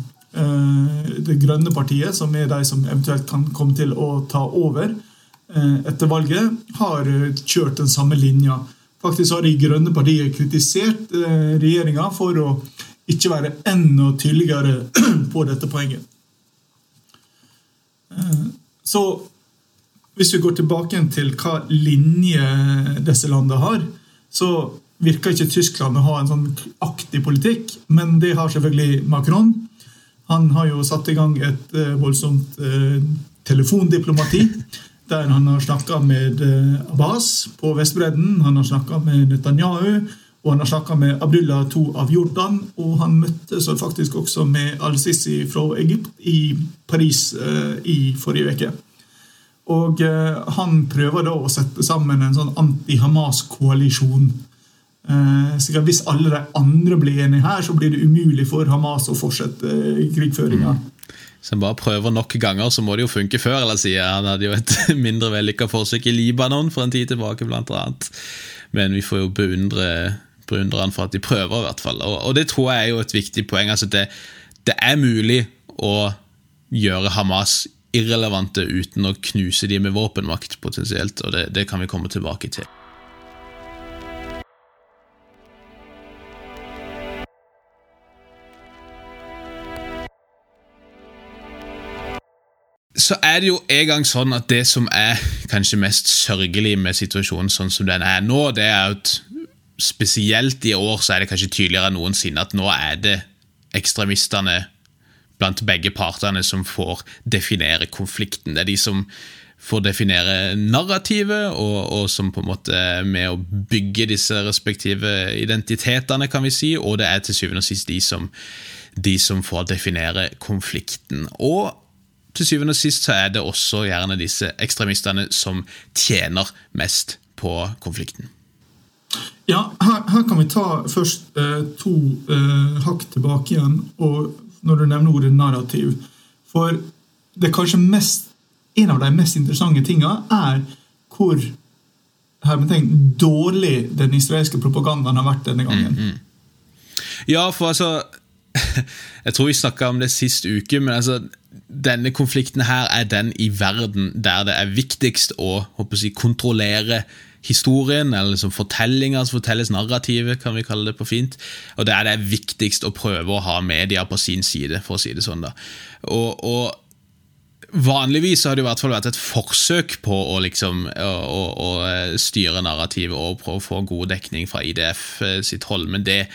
Det grønne partiet, som er de som eventuelt kan komme til å ta over etter valget, har kjørt den samme linja. Faktisk har De grønne partiet kritisert eh, regjeringa for å ikke være enda tydeligere på dette poenget. Eh, så hvis vi går tilbake til hva linje disse landene har, så virker ikke Tyskland å ha en sånn aktiv politikk, men det har selvfølgelig Macron. Han har jo satt i gang et eh, voldsomt telefondiplomati der han har snakka med eh, Abbas på Vestbredden, han har snakka med Netanyahu, Og han har snakka med Abdullah II av Jordan, og han møttes faktisk også med al-Sisi fra Egypt i Paris eh, i forrige uke. Og eh, han prøver da å sette sammen en sånn anti-Hamas-koalisjon. Eh, så Hvis alle de andre blir enige her, så blir det umulig for Hamas å fortsette eh, krigføringa. Mm. Så bare prøver nok ganger, så må det jo funke før eller siden. Han hadde jo et mindre vellykka forsøk i Libanon for en tid tilbake, blant annet. Men vi får jo beundre beundre han for at de prøver, i hvert fall. Og, og det tror jeg er jo et viktig poeng. altså det, det er mulig å gjøre Hamas irrelevante uten å knuse dem med våpenmakt, potensielt, og det, det kan vi komme tilbake til. Så er det jo en gang sånn at det som er kanskje mest sørgelig med situasjonen sånn som den er nå, det er at spesielt i år så er det kanskje tydeligere enn noensinne at nå er det ekstremistene blant begge partene som får definere konflikten. Det er de som får definere narrativet, og, og, som på en måte med å bygge disse respektive identitetene, kan vi si, og det er til syvende og sist de som, de som får definere konflikten. Og til syvende og sist så er det også gjerne disse ekstremistene som tjener mest på konflikten. Ja, her, her, kan vi ta først eh, to eh, hakk tilbake igjen, og når du nevner ordet narrativ. For det kanskje mest, en av de mest interessante tingene er hvor tenkt, dårlig den israelske propagandaen har vært denne gangen. Mm, mm. Ja, for altså Jeg tror vi snakka om det sist uke, men altså denne konflikten her er den i verden der det er viktigst å, jeg, si, kontrollere historien, eller liksom fortellinga som fortelles, narrativet, kan vi kalle det på fint. Og det er viktigst å prøve å ha media på sin side, for å si det sånn. da. Og, og Vanligvis har det i hvert fall vært et forsøk på å, liksom, å, å styre narrativet og prøve å få god dekning fra IDF eh, sitt hold, men det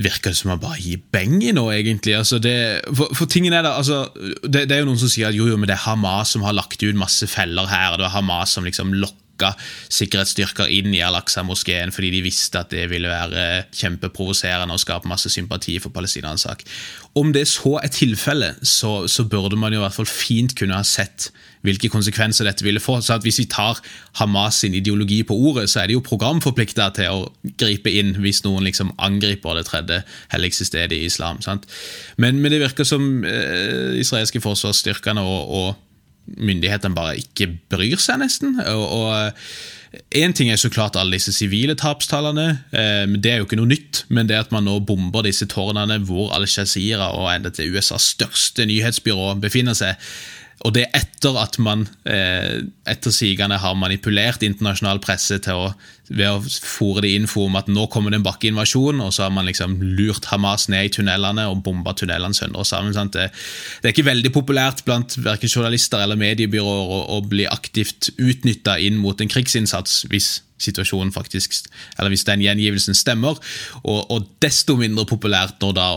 virker det som man bare gir beng i nå, egentlig. Altså det, for, for, tingen er da, altså, det, det, er jo noen som sier at jo, jo, men det er Hamas som har lagt ut masse feller her. og Det er Hamas som liksom lokker lokka sikkerhetsstyrker inn i Al-Aqsa-moskeen fordi de visste at det ville være kjempeprovoserende og skape masse sympati for palestinernes sak. Om det så er tilfellet, så, så, burde man jo i hvert fall fint kunne ha sett hvilke konsekvenser dette ville få. Så Hvis vi tar Hamas sin ideologi på ordet, så er de jo programforplikta til å gripe inn hvis noen liksom angriper det tredje helligste stedet i islam. Men, men, det virker som eh, israelske forsvarsstyrkene og, og myndighetene bare ikke bryr seg, nesten. og, Én ting er så klart alle disse sivile tapstallene, eh, det er jo ikke noe nytt. Men det at man nå bomber disse tårnene hvor Al-Shazira og enda til USAs største nyhetsbyrå befinner seg, og det er etter at man eh, etter sigende har manipulert internasjonal presse til å, ved å fòre det info om at nå kommer det en bakkeinvasjon, og så har man liksom lurt Hamas ned i tunnelene og bomba tunnelene sønder og sammen. Det, det, er ikke veldig populært blant verken journalister eller mediebyråer å, å bli aktivt utnytta inn mot en krigsinnsats hvis situasjonen faktisk, eller hvis den gjengivelsen stemmer. Og, og, desto mindre populært når da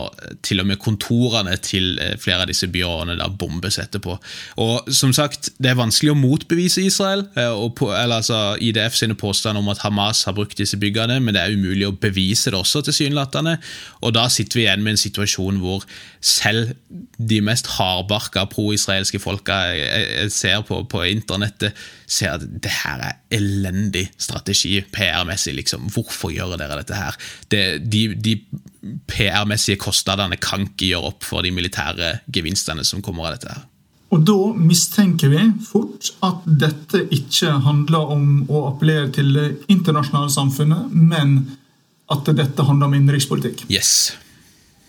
til og med kontorene til eh, flere av disse byråene da bombes etterpå. Og som sagt, Det er vanskelig å motbevise Israel, eh, på, eller altså IDF sine påstander om at Hamas har brukt disse byggene, men det er umulig å bevise det også, tilsynelatende. Og da sitter vi igjen med en situasjon hvor selv de mest hardbarka pro-israelske folka jeg ser på, på internettet, ser at det her er elendig strategi PR-messig. liksom. Hvorfor gjør dere dette her? Det, de, de PR-messige kostnadene kan ikke gjøre opp for de militære gevinstene som kommer av dette. her. Og Da mistenker vi fort at dette ikke handler om å appellere til det internasjonale samfunnet, men at dette handler om innenrikspolitikk. Yes.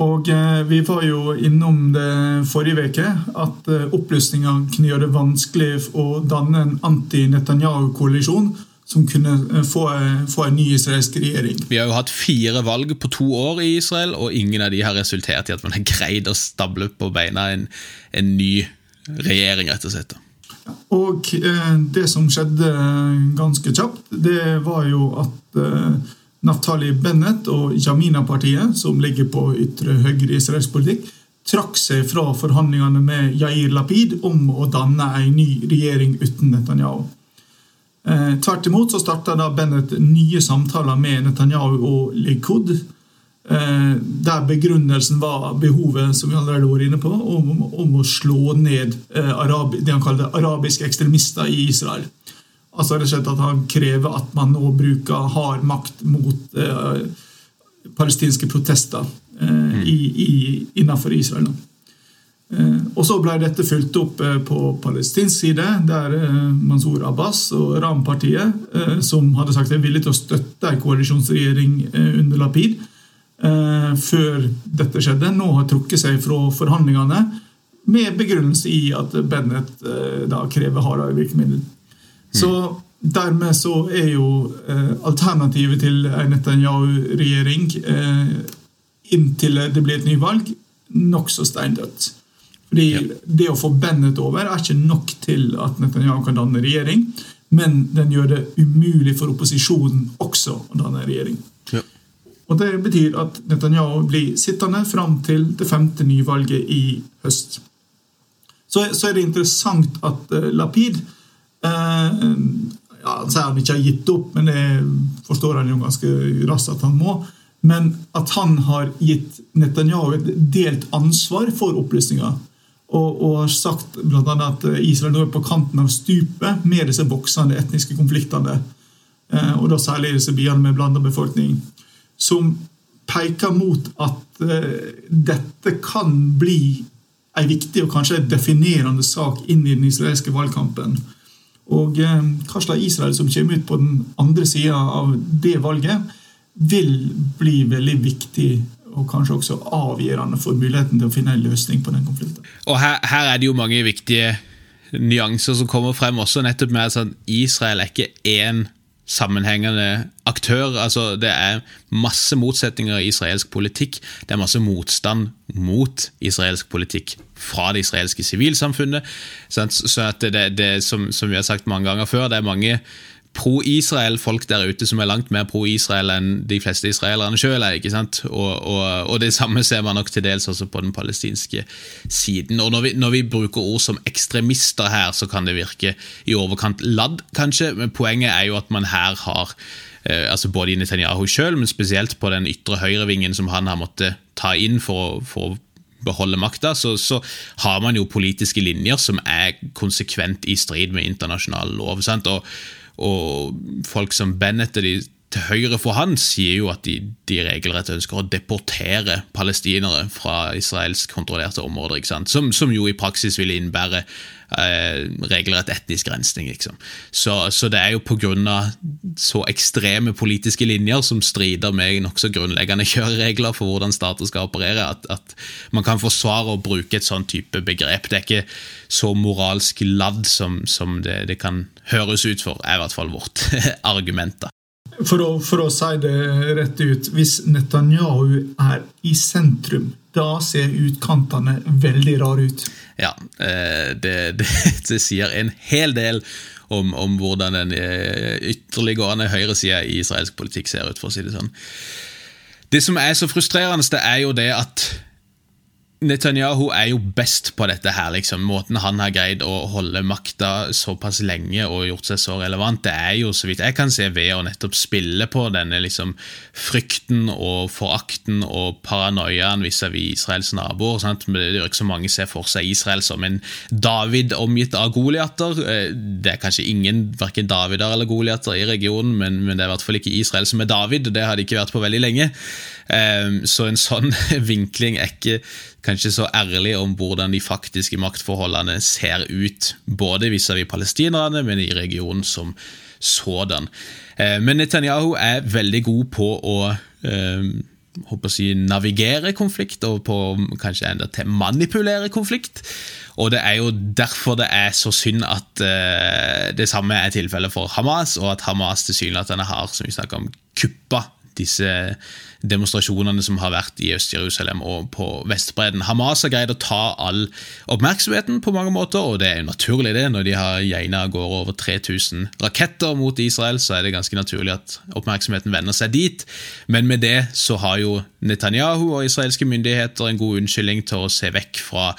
Og eh, Vi var jo innom det forrige uke, at eh, opplysninger kunne gjøre det vanskelig å danne en anti-Netanyahu-koalisjon som kunne eh, få, få, en ny israelsk regjering. Vi har jo hatt fire valg på to år i Israel, og ingen av de har resultert i at man har greid å stable på beina en, en ny regjering, rett og slett. Og eh, det som skjedde ganske kjapt, det var jo at eh, Naftali Bennett og Jamina-partiet, som ligger på ytre høyre israelsk politikk, trakk seg fra forhandlingene med Yair Lapid om å danne en ny regjering uten Netanyahu. Eh, tvert imot så starta Bennett nye samtaler med Netanyahu og Likud. Eh, der begrunnelsen var behovet som vi allerede var inne på, om, om å slå ned eh, det han kalte arabiske ekstremister i Israel. Altså rett og slett at Han krever at man nå bruker hard makt mot eh, palestinske protester eh, i, i, innenfor Israel. Eh, og Så ble dette fulgt opp eh, på palestinsk side, der Mansour Abbas og Ram-partiet, som hadde sagt de er villige til å støtte en koalisjonsregjering under Lapid, eh, før dette skjedde, nå har trukket seg fra forhandlingene med begrunnelse i at Bennett eh, da krever hardere virkemiddel. Så dermed så er jo eh, alternativet til en Netanyahu-regjering eh, inntil det blir et nyvalg, nokså steindødt. Fordi ja. Det å få Bennett over er ikke nok til at Netanyahu kan danne regjering, men den gjør det umulig for opposisjonen også å danne regjering. Ja. Og Det betyr at Netanyahu blir sittende fram til det femte nyvalget i høst. Så, så er det interessant at uh, Lapid ja, Han sier han ikke har gitt opp, men det forstår han jo ganske raskt at han må. Men at han har gitt Netanyahu et delt ansvar for opplysninga. Og, og, sagt annet at Israel nå er på kanten av stupet med disse voksende etniske konfliktene. Uh, og da særlig disse byene med blanda befolkning som peker mot at uh, dette kan bli en viktig og kanskje definerende sak inn i den israelske valgkampen. Og uh, hva slags Israel som kommer ut på den andre sida av det valget, vil bli veldig viktig og kanskje også avgjørende for muligheten til å finne en løsning på den konflikten. Og her, her er det jo mange viktige nyanser som kommer frem også, nettopp med at sånn, Israel er ikke én sammenhengende aktør. Altså, det er masse motsetninger i israelsk politikk. Det er masse motstand mot israelsk politikk fra det israelske sivilsamfunnet. Så det, det, som, som, vi har sagt mange ganger før, det er mange pro-Israel-folk der ute som er langt mer pro-Israel enn de fleste israelerne sjøl er. ikke sant? Og, og, og, det samme ser man nok til dels også på den palestinske siden. Og når vi, når vi, bruker ord som ekstremister her, så kan det virke i overkant ladd, kanskje, men poenget er jo at man her har eh, altså både i Netanyahu sjøl, men spesielt på den ytre høyrevingen som han har måttet ta inn for, for å beholde makta, så, så, har man jo politiske linjer som er konsekvent i strid med internasjonal lov. Sant? Og, og folk som Bennett og de til høyre for han sier jo at de, de regelrett ønsker å deportere palestinere fra israelsk kontrollerte områder. Som, som, jo i praksis ville innebære eh, regelrett etnisk rensning. Liksom. Så, så, det er jo pga. så ekstreme politiske linjer som strider med nokså grunnleggende kjøreregler for hvordan stater skal operere, at, at, man kan forsvare å bruke et sånn type begrep. Det er ikke så moralsk ladd som, som det, det kan høres ut for, er i hvert fall vårt argument. da. For å, for å, si det rett ut, hvis Netanyahu er i sentrum, da ser utkantene veldig rare ut. Ja, eh, det, det, det sier en hel del om, om hvordan den eh, ytterliggående høyresida i israelsk politikk ser ut, for å si det sånn. Det som er så frustrerende, det er jo det at Netanyahu er jo best på dette her, liksom. Måten han har greid å holde makta såpass lenge og gjort seg så relevant, det er jo, så vidt jeg kan se, ved å nettopp spille på denne liksom frykten og forakten og paranoiaen vis-à-vis Israels naboer. Sant? Det gjør ikke så mange ser for seg Israel som en David omgitt av Goliater. Eh, det er kanskje ingen verken Davider eller Goliater i regionen, men, men det er i hvert fall ikke Israel som er David, og det har det ikke vært på veldig lenge. Ehm, så en sånn vinkling er ikke kanskje så ærlig om hvordan de faktiske maktforholdene ser ut, både vis-à-vis palestinerne, men i regionen som sådan. Ehm, men Netanyahu er veldig god på å ehm, håper å si, navigere konflikt, og på kanskje enda til manipulere konflikt. Og Det er jo derfor det er så synd at uh, det samme er tilfellet for Hamas, og at Hamas tilsynelatende har som vi om, kuppa disse demonstrasjonene som har vært i Øst-Jerusalem og på Vestbredden. Hamas har greid å ta all oppmerksomheten på mange måter, og det er jo naturlig det. Når de har geina av gårde over 3000 raketter mot Israel, så er det ganske naturlig at oppmerksomheten vender seg dit. Men med det så har jo Netanyahu og israelske myndigheter en god unnskyldning til å se vekk fra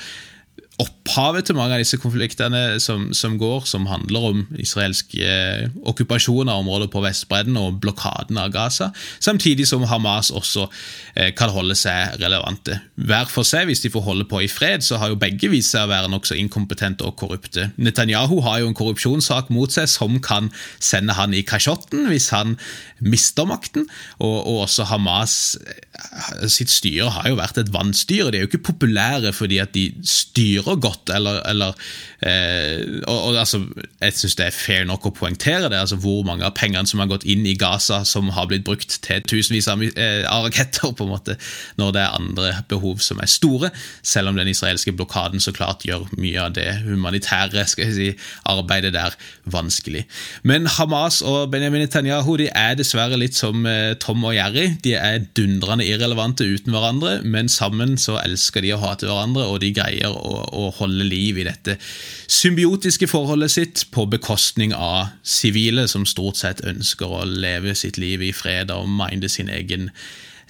opphavet til mange av disse konfliktene som, som går, som handler om israelsk eh, okkupasjon av områder på Vestbredden og blokaden av Gaza, samtidig som Hamas også eh, kan holde seg relevante. Hver for seg, hvis de får holde på i fred, så har jo begge vist seg å være nokså inkompetente og korrupte. Netanyahu har jo en korrupsjonssak mot seg som kan sende han i kasjotten hvis han mister makten, og, og også Hamas eh, sitt styre har jo vært et vannstyre. De er jo ikke populære fordi at de styrer styrer godt, eller, eller eh, og, og, altså, Jeg syns det er fair nok å poengtere det, altså hvor mange av pengene som har gått inn i Gaza, som har blitt brukt til tusenvis av, eh, av raketter, på en måte, når det er andre behov som er store, selv om den israelske blokaden så klart gjør mye av det humanitære skal jeg si, arbeidet der vanskelig. Men Hamas og Benjamin Netanyahu de er dessverre litt som eh, Tom og Jerry. De er dundrende irrelevante uten hverandre, men sammen så elsker de å hate hverandre, og de greier å holde liv i dette symbiotiske forholdet sitt på bekostning av sivile, som stort sett ønsker å leve sitt liv i fred og minde sin egen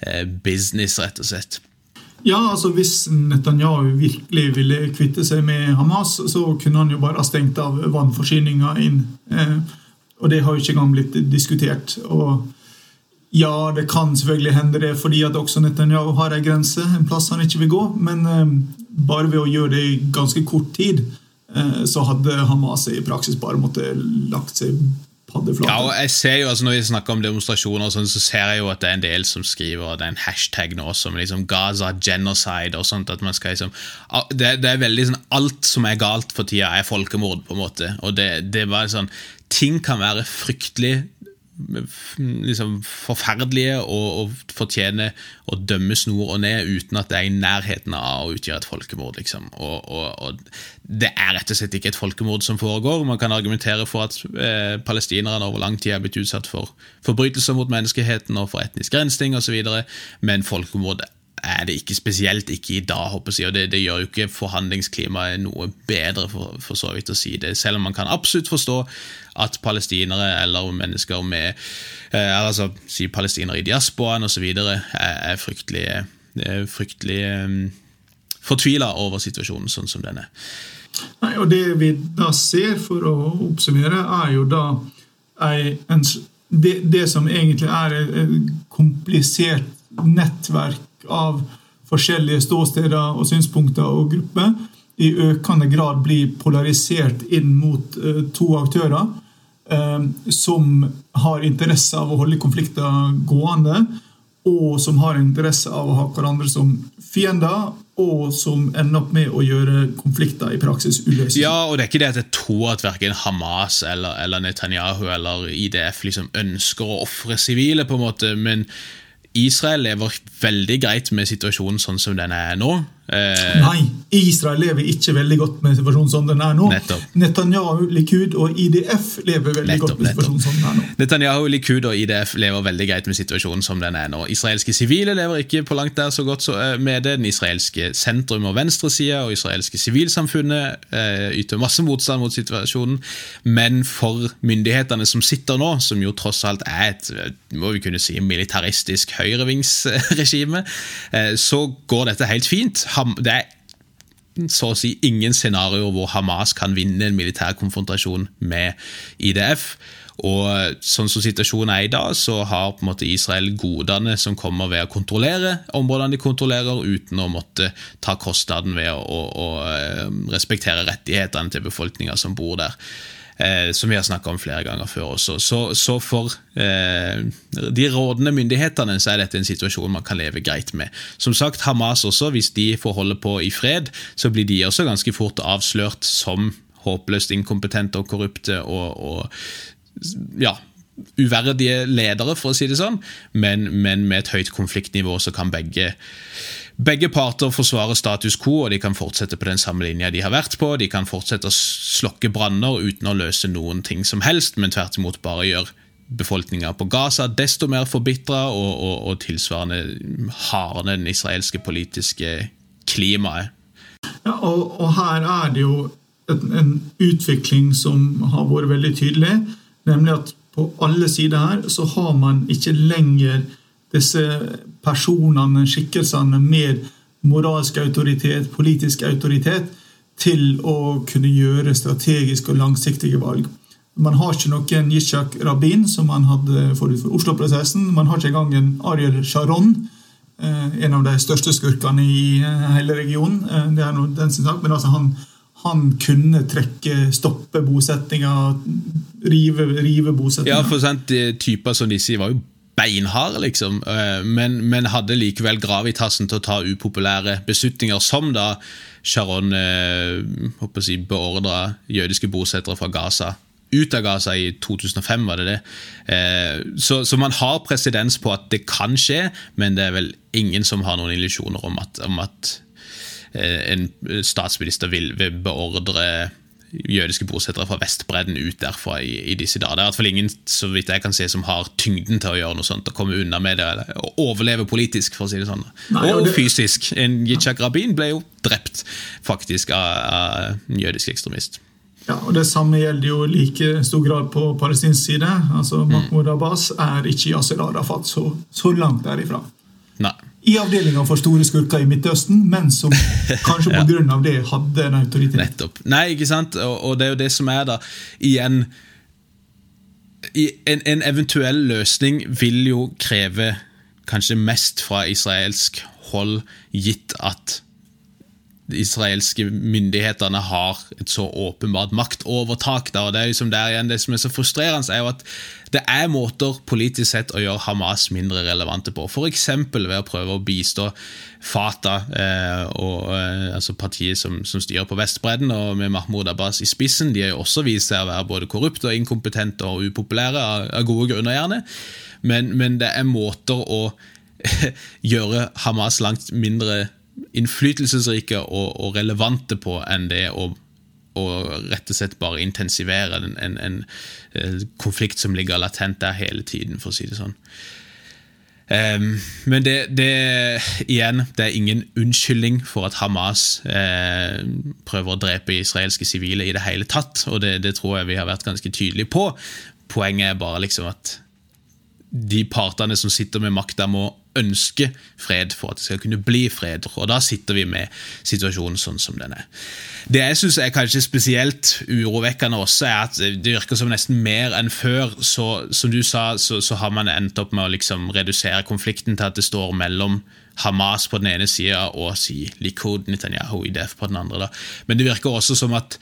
eh, business, rett og slett. Ja, altså Hvis Netanyahu virkelig ville kvitte seg med Hamas, så kunne han jo bare ha stengt av vannforsyninga inn. Eh, og det har jo ikke engang blitt diskutert. og ja, det kan selvfølgelig hende det fordi at også Netanyahu har en grense, en plass han ikke vil gå. Men eh, bare ved å gjøre det i ganske kort tid, eh, så hadde Hamas i praksis bare måttet lagt seg paddeflate. Ja, og jeg ser jo, altså Når vi snakker om demonstrasjoner, sånn, så ser jeg jo at det er en del som skriver det er en hashtag nå som liksom Gaza genocide og sånt. at man skal liksom, Det, det er veldig sånn Alt som er galt for tida, er folkemord, på en måte. og det, det var sånn, Ting kan være fryktelig liksom forferdelige og, og fortjener å dømme snor og ned uten at det er i nærheten av å utgjøre et folkemord. Liksom. Og, og, Det er rett og slett ikke et folkemord som foregår. Man kan argumentere for at eh, palestinerne over lang tid er blitt utsatt for forbrytelser mot menneskeheten og for etnisk rensing osv., men folkemord er det ikke spesielt ikke i dag, håper jeg, og det, det gjør jo ikke forhandlingsklimaet noe bedre, for, for, så vidt å si det. Selv om man kan absolutt forstå at palestinere eller mennesker med eh, altså si palestinere i diasporaen osv. Er, er fryktelig, er fryktelig um, fortvila over situasjonen sånn som den er. Det vi da ser, for å oppsummere, er jo da en, det, det, som egentlig er et komplisert nettverk av forskjellige ståsteder og synspunkter og grupper i økende grad blir polarisert inn mot uh, to aktører som har interesse av å holde konflikter gående, og som har interesse av å ha hverandre som fiender, og som ender opp med å gjøre konflikter i praksis uløselige. Ja, og det er ikke det at jeg tror at verken Hamas eller, eller Netanyahu eller IDF liksom ønsker å ofre sivile, på en måte, men Israel lever veldig greit med situasjonen sånn som den er nå. Eh, Nei, Israel lever ikke veldig godt med situasjonen som den er nå. Nettopp. Netanyahu, Likud og IDF lever veldig nettopp, godt med situasjonen som den er nå. Netanyahu, Likud og IDF lever veldig greit med situasjonen som den er nå. Israelske sivile lever ikke på langt der så godt så, med det. Den israelske sentrum- og venstresida og israelske sivilsamfunnet eh, yter masse motstand mot situasjonen. Men for myndighetene som sitter nå, som jo tross alt er et må vi kunne si, militaristisk høyrevingsregime, eh, så går dette helt fint det er så å si ingen scenarioer hvor Hamas kan vinne en militær konfrontasjon med IDF. Og sånn som situasjonen er i dag, så har på en måte Israel godene som kommer ved å kontrollere områdene de kontrollerer, uten å måtte ta kostnaden ved å, å, å eh, respektere rettighetene til befolkninga som bor der eh, som vi har snakka om flere ganger før også. Så, så for eh, de rådende myndighetene så er dette en situasjon man kan leve greit med. Som sagt, Hamas også, hvis de får holde på i fred, så blir de også ganske fort avslørt som håpløst inkompetente og korrupte og, og ja, uverdige ledere, for å si det sånn, men, men med et høyt konfliktnivå så kan begge begge parter forsvarer status quo, og de kan fortsette på den samme linja de har vært på. De kan fortsette å slokke branner uten å løse noen ting som helst, men tvert imot bare gjøre befolkninga på Gaza desto mer forbitra og, og, og tilsvarende hardne den israelske politiske klimaet. Ja, og, og, her er det jo en, en utvikling som har vært veldig tydelig, nemlig at på alle sider her så har man ikke lenger disse personene, skikkelsene med moralsk autoritet, politisk autoritet, til å kunne gjøre strategiske og langsiktige valg. Man har ikke noen Yitzhak Rabin, som man hadde forut for Oslo-prosessen. Man har ikke engang en Ariel Sharon, eh, en av de største skurkene i eh, hele regionen. Eh, det er noe den sin sak, men altså han, han kunne trekke, stoppe bosettinga, rive, rive bosettinga. Ja, for sant, typer som disse var jo beinharde, liksom, men, men, hadde likevel gravitasen til å ta upopulære beslutninger, som da Sharon eh, si, beordra jødiske bosettere fra Gaza ut av Gaza i 2005, var det det. Eh, så, så, man har presedens på at det kan skje, men det er vel ingen som har noen illusjoner om at, om at eh, en statsminister vil beordre jødiske bosettere fra Vestbredden ut derfra i, i, disse dager. Det er i hvert fall ingen så vidt jeg kan se, som har tyngden til å gjøre noe sånt, å komme unna med det, eller å overleve politisk, for å si det sånn. Nei, og, det... fysisk. En Yitzhak Rabin ble jo drept, faktisk, av, av en jødisk ekstremist. Ja, og Det samme gjelder jo like stor grad på palestinsk side. Altså, mm. Mahmoud Abbas er ikke Yasir Arafat så, så langt derifra. Nei. I avdelinga for store skurker i Midtøsten, men som kanskje ja. pga. det hadde en autoritet. Nettopp. Nei, ikke sant? Og, og, det er jo det som er, da. Igjen en, en eventuell løsning vil jo kreve kanskje mest fra israelsk hold, gitt at israelske myndighetene har et så åpenbart maktovertak. Da, og Det er liksom der igjen, det som er så frustrerende, er jo at det er måter politisk sett å gjøre Hamas mindre relevante på. F.eks. ved å prøve å bistå Fatah, eh, og, eh, altså partiet som, som, styrer på Vestbredden, og med Mahmoud Abbas i spissen. De har jo også vist seg å være både korrupte og inkompetente og upopulære, av, av gode grunner gjerne. Men, men det er måter å gjøre Hamas langt mindre innflytelsesrike og, og, relevante på enn det å, å rett og slett bare intensivere en, en, en, eh, konflikt som ligger latent der hele tiden, for å si det sånn. Um, men det, det, igjen, det er ingen unnskyldning for at Hamas eh, prøver å drepe israelske sivile i det hele tatt, og det, det, tror jeg vi har vært ganske tydelige på. Poenget er bare liksom at de partene som sitter med makta, må ønske fred for at det skal kunne bli fred. Og da sitter vi med situasjonen sånn som den er. Det jeg syns er kanskje spesielt urovekkende også, er at det virker som nesten mer enn før. Så, som du sa, så, så har man endt opp med å liksom redusere konflikten til at det står mellom Hamas på den ene sida og si Likud Netanyahu IDF på den andre. Da. Men det virker også som at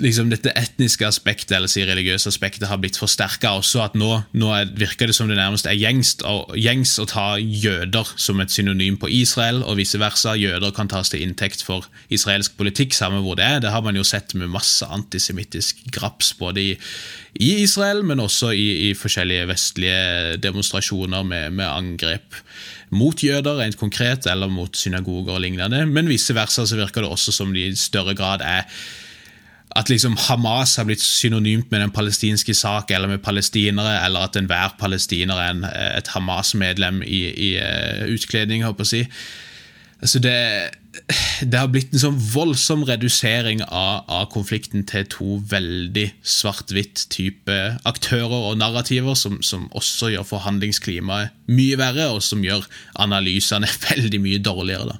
liksom dette etniske aspektet eller si religiøse aspektet har blitt forsterka også. at Nå, nå er, virker det som det nærmest er gjengs, gjengs å ta jøder som et synonym på Israel, og vice versa. Jøder kan tas til inntekt for israelsk politikk, samme hvor det er. Det har man jo sett med masse antisemittisk graps både i, i, Israel, men også i, i forskjellige vestlige demonstrasjoner med, med angrep mot jøder, rent konkret, eller mot synagoger og lignende. Men vice versa så virker det også som de i større grad er at liksom Hamas har blitt synonymt med den palestinske sak eller med palestinere, eller at enhver palestiner er en, et Hamas-medlem i, i uh, utkledning. håper jeg å si. Altså det, det, har blitt en sånn voldsom redusering av, av konflikten til to veldig svart-hvitt type aktører og narrativer, som, som, også gjør forhandlingsklimaet mye verre, og som gjør analysene veldig mye dårligere. Da.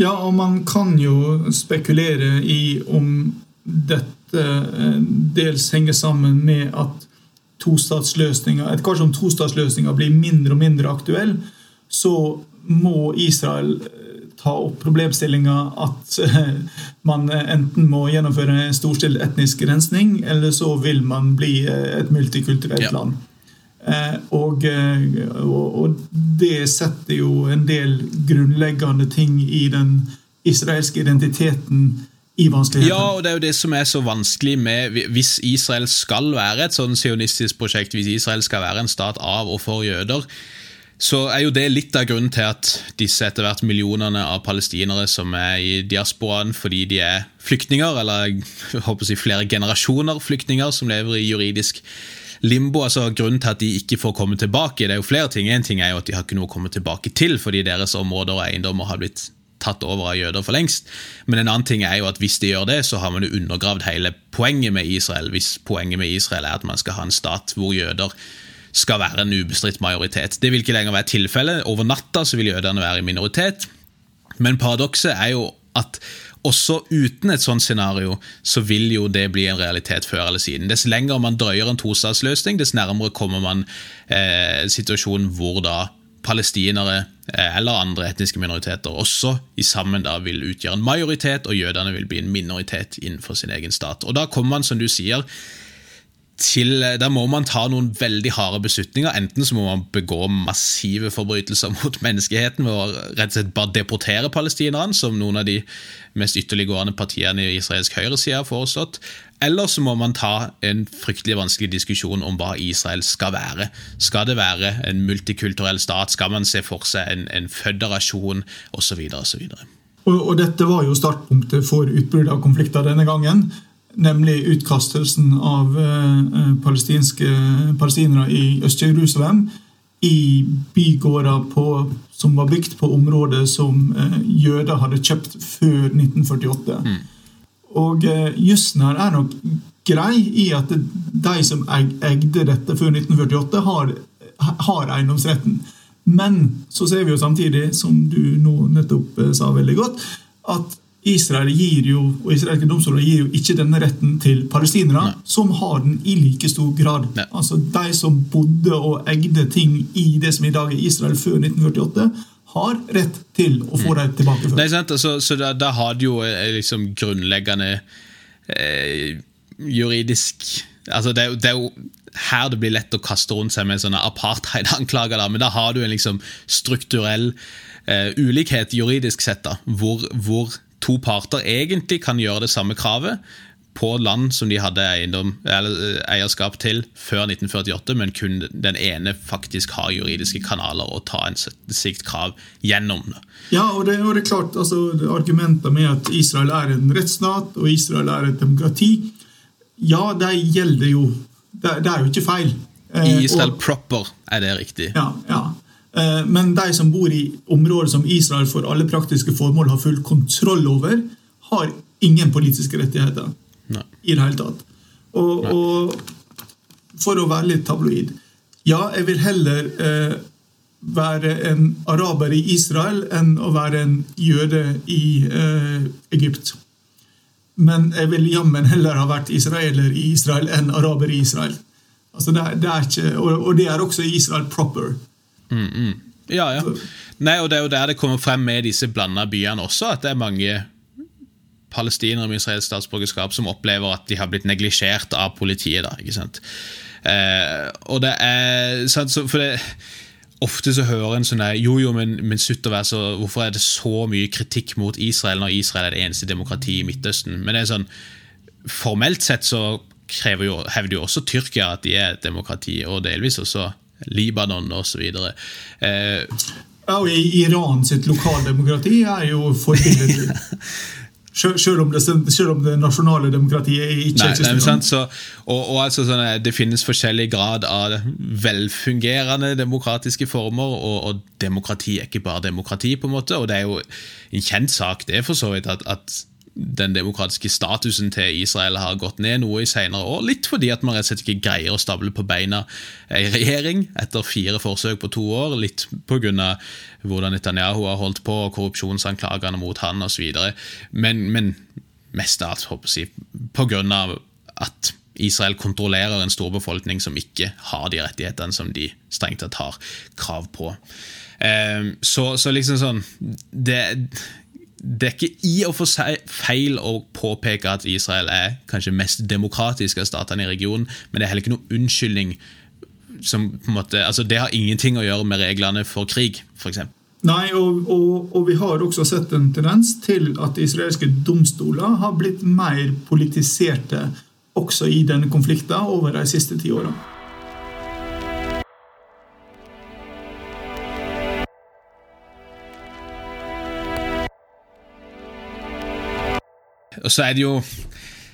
Ja, og man kan jo spekulere i om dette eh, dels henger sammen med at tostatsløsninga Etter hvert som tostatsløsninga blir mindre og mindre aktuell, så må Israel eh, ta opp problemstillinga at eh, man enten må gjennomføre en storstilt etnisk rensning, eller så vil man bli et multikulturelt ja. land. Og, og, det setter jo en del grunnleggende ting i den israelske identiteten i Ja, og det er jo det som er så vanskelig med Hvis Israel skal være et sånn sionistisk prosjekt, hvis Israel skal være en stat av og for jøder, så er jo det litt av grunnen til at disse etter hvert millionene av palestinere som er i diasporaen fordi de er flyktninger, eller jeg håper å si flere generasjoner flyktninger som lever i juridisk limbo. altså Grunnen til at de ikke får komme tilbake, det er jo flere ting. En ting er jo at de har ikke noe å komme tilbake til fordi deres områder og eiendommer har blitt tatt over av jøder for lengst. Men en annen ting er jo at hvis de gjør det, så har man jo undergravd hele poenget med Israel. Hvis poenget med Israel er at man skal ha en stat hvor jøder skal være en ubestridt majoritet. Det vil ikke lenger være tilfellet. Over natta så vil jødene være i minoritet. Men paradokset er jo at også uten et sånt scenario så vil jo det bli en realitet før eller siden. Dess lenger man drøyer en tostatsløsning, dess nærmere kommer man eh, situasjonen hvor da palestinere eh, eller andre etniske minoriteter også i sammen da vil utgjøre en majoritet, og jødene vil bli en minoritet innenfor sin egen stat. Og Da kommer man, som du sier, til, der må man ta noen veldig harde beslutninger. Enten så må man begå massive forbrytelser mot menneskeheten ved å rett og slett bare deportere palestinerne, som noen av de mest ytterliggående partiene i israelsk høyreside har foreslått. Eller så må man ta en fryktelig vanskelig diskusjon om hva Israel skal være. Skal det være en multikulturell stat? Skal man se for seg en, en føderasjon? Osv. osv. Og, og dette var jo startpunktet for utbruddet av konflikter denne gangen nemlig utkastelsen av eh, palestinere i Øst-Jerusalem i bygårder på, som var bygd på områder som eh, jøder hadde kjøpt før 1948. Mm. Og eh, jussen her er nok grei i at de som eide dette før 1948, har, har eiendomsretten. Men så ser vi jo samtidig, som du nå nettopp eh, sa veldig godt, at Israel gir jo, og israelske domstoler gir jo ikke denne retten til palestinere, som har den i like stor grad. Nei. Altså De som bodde og eide ting i det som i dag er Israel før 1948, har rett til å få mm. dem tilbake. Nei, sant? Altså, så da, da har du jo eh, liksom grunnleggende eh, juridisk altså det, det, er jo her det blir lett å kaste rundt seg med sånne apartheid-anklager, men da har du en liksom strukturell eh, ulikhet juridisk sett, da, hvor, hvor to parter egentlig kan gjøre det samme kravet på land som de hadde eiendom, eh, eierskap til før 1948, men kun den ene faktisk har juridiske kanaler å ta en sikt krav gjennom. Ja, og det, og det er klart, altså, Argumenter med at Israel er en rettsstat og Israel er et demokrati, ja, de gjelder jo. Det, det er jo ikke feil. I eh, Israel og, proper er det riktig. Ja, ja. Eh, men de som bor i områder som Israel for alle praktiske formål har full kontroll over, har ingen politiske rettigheter. I det hele tatt. Og, og, for å være litt tabloid Ja, jeg vil heller eh, være en araber i Israel enn å være en jøde i eh, Egypt. Men jeg vil jammen heller ha vært israeler i Israel enn araber i Israel. Altså det, det ikke, og, og det er også Israel proper. Mm, mm. Ja, ja. Nei, og Det er jo der det kommer frem med disse blanda byene også, at det er mange palestinere med israelsk statsborgerskap som opplever at de har blitt neglisjert av politiet. da, ikke sant? Eh, og det er sant, for det, Ofte så hører en sånn der, jo jo, men, men sutt og vær så, hvorfor er det så mye kritikk mot Israel når Israel er det eneste demokratiet i Midtøsten? Men det er sånn, formelt sett så krever jo, hevder jo også Tyrkia at de er et demokrati, og delvis også Libanon osv. Eh, ja, og Iran sitt lokaldemokrati er jo forbilledlig. Selv om, det, selv om det nasjonale demokratiet ikke nei, så, og, og altså sånn, Det finnes forskjellig grad av velfungerende demokratiske former, og, og, demokrati er ikke bare demokrati. på en måte, og Det er jo en kjent sak det for så vidt at, at den demokratiske statusen til Israel har gått ned noe i senere år. Litt fordi at man rett og slett ikke greier å stable på beina ei regjering etter fire forsøk på to år. Litt pga. hvordan Netanyahu har holdt på, og korrupsjonsanklagene mot han osv. Men, men mest av alt si, pga. at Israel kontrollerer en stor befolkning som ikke har de rettighetene som de strengt tatt har krav på. Ehm, så, så liksom sånn det, det er ikke i og for seg feil å påpeke at Israel er kanskje mest demokratisk av statene i regionen, men det er heller ikke noen unnskyldning. Som, måte, altså det har ingenting å gjøre med reglene for krig, f.eks. Nei, og, og, og, vi har også sett en tendens til at israelske domstoler har blitt mer politiserte også i denne konflikten over de siste ti årene. Og så er det jo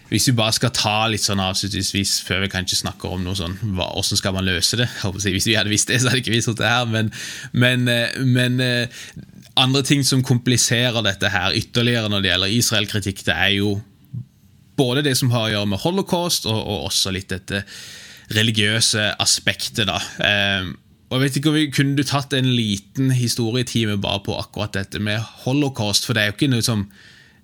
hvis vi bare skal ta litt sånn avslutningsvis, før vi kanskje snakker om noe sånn, hvordan skal man løse det? Hvis vi hadde visst det, så hadde ikke vi sittet her. Men, men, eh, men, eh, andre ting som kompliserer dette her ytterligere når det gjelder Israel-kritikk, det er jo både det som har å gjøre med holocaust, og, og også litt dette religiøse aspektet. da. Eh, og jeg vet ikke om vi Kunne du tatt en liten historietime bare på akkurat dette med holocaust? For det er jo ikke noe som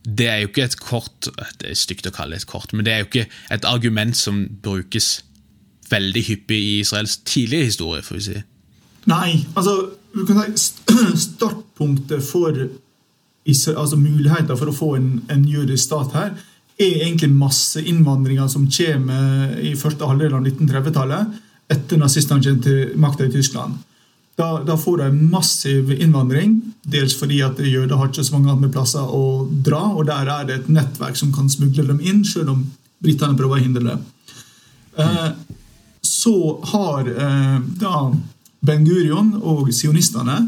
det er jo ikke et kort Det er stygt å kalle det et kort, men det er jo ikke et argument som brukes veldig hyppig i Israels tidlige historie, får vi si. Nei, altså Startpunktet for altså muligheter for å få en, en jødisk stat her, er egentlig masseinnvandringa som kommer i første halvdel av 1930-tallet, etter nazistene kommer til makta i Tyskland. Da, da, får de massiv innvandring, dels fordi at jøder har ikke så mange andre plasser å dra, og der er det et nettverk som kan smugle dem inn, selv om britene prøver å hindre det. Eh, så har eh, da Ben Gurion og sionistene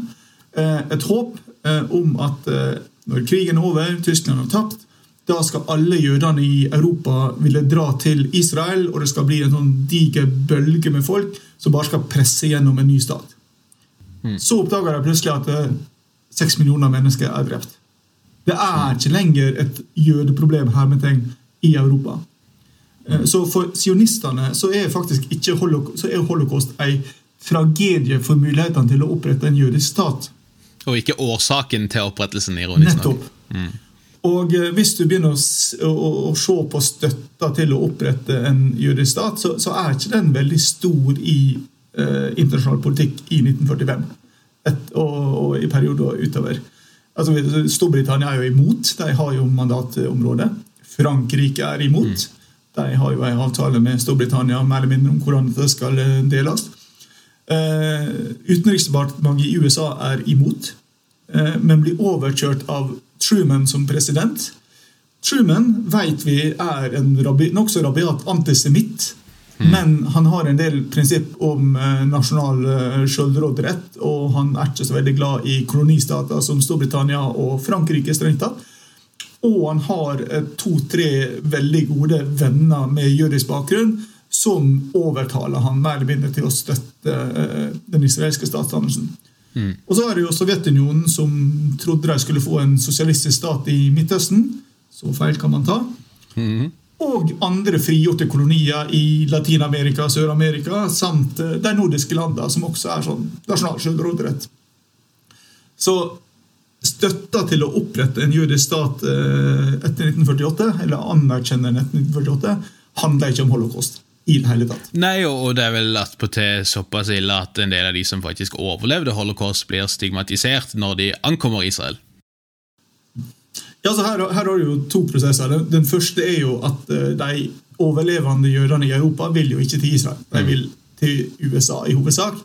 eh, et håp eh, om at eh, når krigen er over, Tyskland har tapt, da skal alle jødene i Europa ville dra til Israel, og det skal bli en sånn diger bølge med folk som bare skal presse gjennom en ny stat. Mm. Så oppdager de plutselig at eh, seks millioner mennesker er drept. Det er ikke lenger et jødeproblem her med ting i Europa. Eh, så for sionistene så er faktisk ikke holocaust, så er holocaust en tragedie for mulighetene til å opprette en jødisk stat. Og ikke årsaken til opprettelsen, ironisk. Nettopp. Mm. Og eh, hvis du begynner å, å, å, se på støtta til å opprette en jødisk stat, så, så, er ikke den veldig stor i internasjonal politikk i 1945 Et, og, og, i perioder utover. Altså, Storbritannia er jo imot. De har jo mandatområdet. Frankrike er imot. De har jo en avtale med Storbritannia mer eller mindre om hvordan det skal eh, deles. Eh, Utenriksdepartementet i USA er imot, eh, men blir overkjørt av Truman som president. Truman vet vi er en rabi, nokså rabiat antisemitt. Mm. Men han har en del prinsipp om eh, nasjonal eh, selvråderett, og han er ikke så veldig glad i kolonistater som Storbritannia og Frankrike. strengt tatt. Og han har eh, to-tre veldig gode venner med jødisk bakgrunn som overtaler han mer eller mindre til å støtte den israelske statsdannelsen. Mm. Og så er det jo Sovjetunionen som trodde de skulle få en sosialistisk stat i Midtøsten. Så feil kan man ta. Mm. Og andre frigjorte kolonier i Latin-Amerika Sør-Amerika, samt eh, de nordiske landene, som også er sånn nasjonal selvråderett. Så støtta til å opprette en jødisk stat eh, etter 1948, eller anerkjenne den etter 1948, handler ikke om holocaust i det hele tatt. Nei, og det er vel attpåtil såpass ille at en del av de som faktisk overlevde holocaust, blir stigmatisert når de ankommer Israel. Ja, så her, her har du jo to prosesser. Den, den, første er jo at uh, de overlevende jødene i Europa vil jo ikke til Israel. De vil til USA i hovedsak.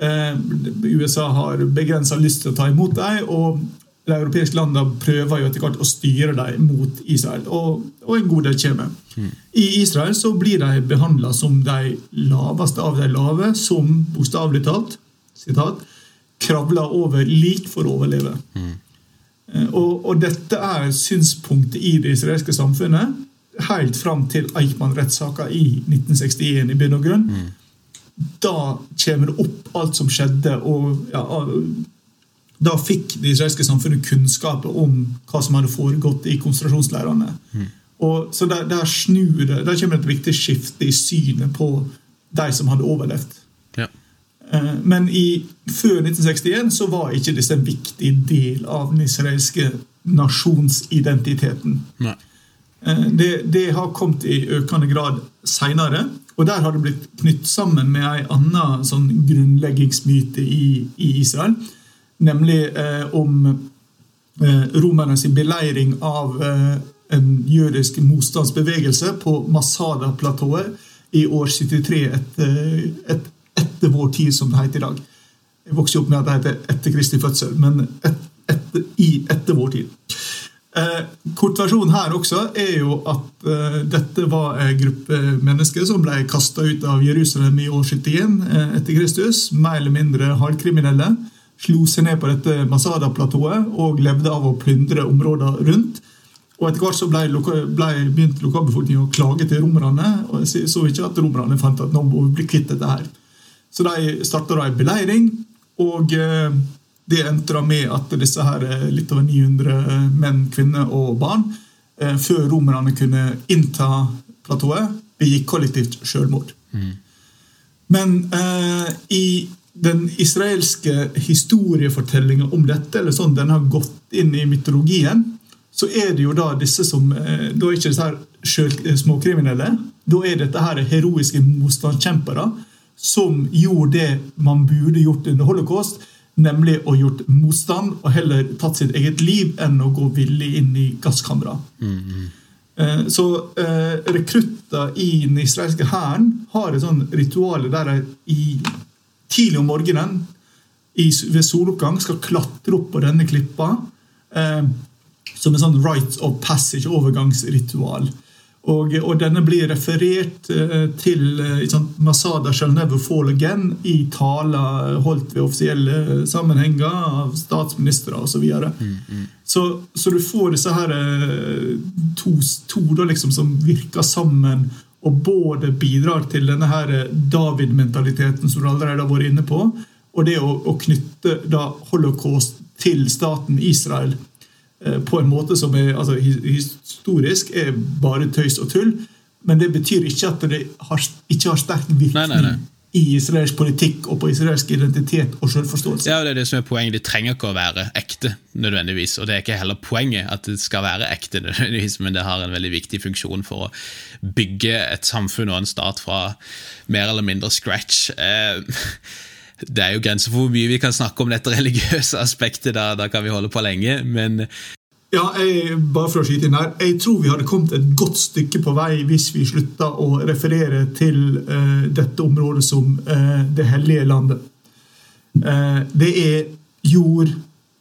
Uh, USA har begrensa lyst til å ta imot dem, og de europeiske landene prøver jo etter hvert å styre dem mot Israel, og, og en god del kommer. Mm. I Israel så blir de behandla som de laveste av de lave, som bokstavelig talt sitat, kravler over lik for å overleve. Mm. Og, og, dette er synspunktet i det israelske samfunnet helt fram til Eichmann-rettssaka i 1961 i bunn og grunn. Mm. Da kommer det opp alt som skjedde, og ja, da fikk det israelske samfunnet kunnskap om hva som hadde foregått i konsentrasjonsleirene. Mm. Så der, der, snur det, der kommer et viktig skifte i synet på de som hadde overlevd. Eh, men i, før 1961 så var ikke disse en viktig del av den israelske nasjonsidentiteten. Nei. Eh, det, det, har kommet i økende grad seinere. Og der har det blitt knytt sammen med en annen sånn grunnleggingsmyte i, i Israel nemlig eh, om eh, romernes beleiring av eh, en jødisk motstandsbevegelse på Masada-platået i år 73 etter, et, etter vår tid, som det heter i dag. Jeg vokste opp med at det heter etter Kristi fødsel, men et, etter, i etter vår tid. Eh, kortversjonen her også er jo at eh, dette var en gruppe mennesker som ble kasta ut av Jerusalem i år 71 eh, etter Kristus. Mer eller mindre halvkriminelle slo seg ned på dette Masada-platået og levde av å plyndre områder rundt. Og Etter hvert så ble, ble begynte lokalbefolkningen å klage til romerne. og så ikke at romerne fant at nå må vi bli kvitt dette her. Så de starta en beleiring, og eh, det endte da med at disse her eh, litt over 900 eh, menn, kvinner og barn, før romerne kunne innta platået, begikk kollektivt selvmord. Mm. Men eh, i den israelske historiefortellinga om dette, eller sånn den har gått inn i mytologien, så er det jo da disse som eh, Da er ikke disse her småkriminelle. Da er dette her heroiske motstandskjempere som gjorde det man burde gjort under holocaust, nemlig å gjort motstand og heller tatt sitt eget liv enn å gå villig inn i gasskamera. Mm, -hmm. Så eh, rekrutter i den israelske hæren har et sånn ritual der de tidlig om morgenen i, ved soloppgang skal klatre opp på denne klippa. Eh, som en sånn right of passage, overgangsritual. Og, og, denne blir referert eh, til eh, sånn, Masada shall never fall again i taler holdt ved offisielle sammenhenger av statsministre osv. Så, mm, mm. så Så du får disse her eh, to, to da, liksom, som virker sammen og både bidrar til denne her eh, David-mentaliteten som du allerede har vært inne på, og det å, å knytte da holocaust til staten Israel Eh, på en måte som er altså, historisk er bare tøys og tull. Men det betyr ikke at det har, ikke har sterk virkning nei, nei, nei. i israelsk politikk og på israelsk identitet og selvforståelse. Ja, det er det som er poenget. Det trenger ikke å være ekte, nødvendigvis. Og det er ikke heller poenget at det skal være ekte, nødvendigvis, men det har en veldig viktig funksjon for å bygge et samfunn og en stat fra mer eller mindre scratch. Eh, det er jo grenser for hvor mye vi kan snakke om dette religiøse aspektet. Da, da kan vi holde på lenge, men ja, jeg, bare for å skyte inn her, jeg tror vi hadde kommet et godt stykke på vei hvis vi slutta å referere til uh, dette området som uh, det hellige landet. Uh, det er jord,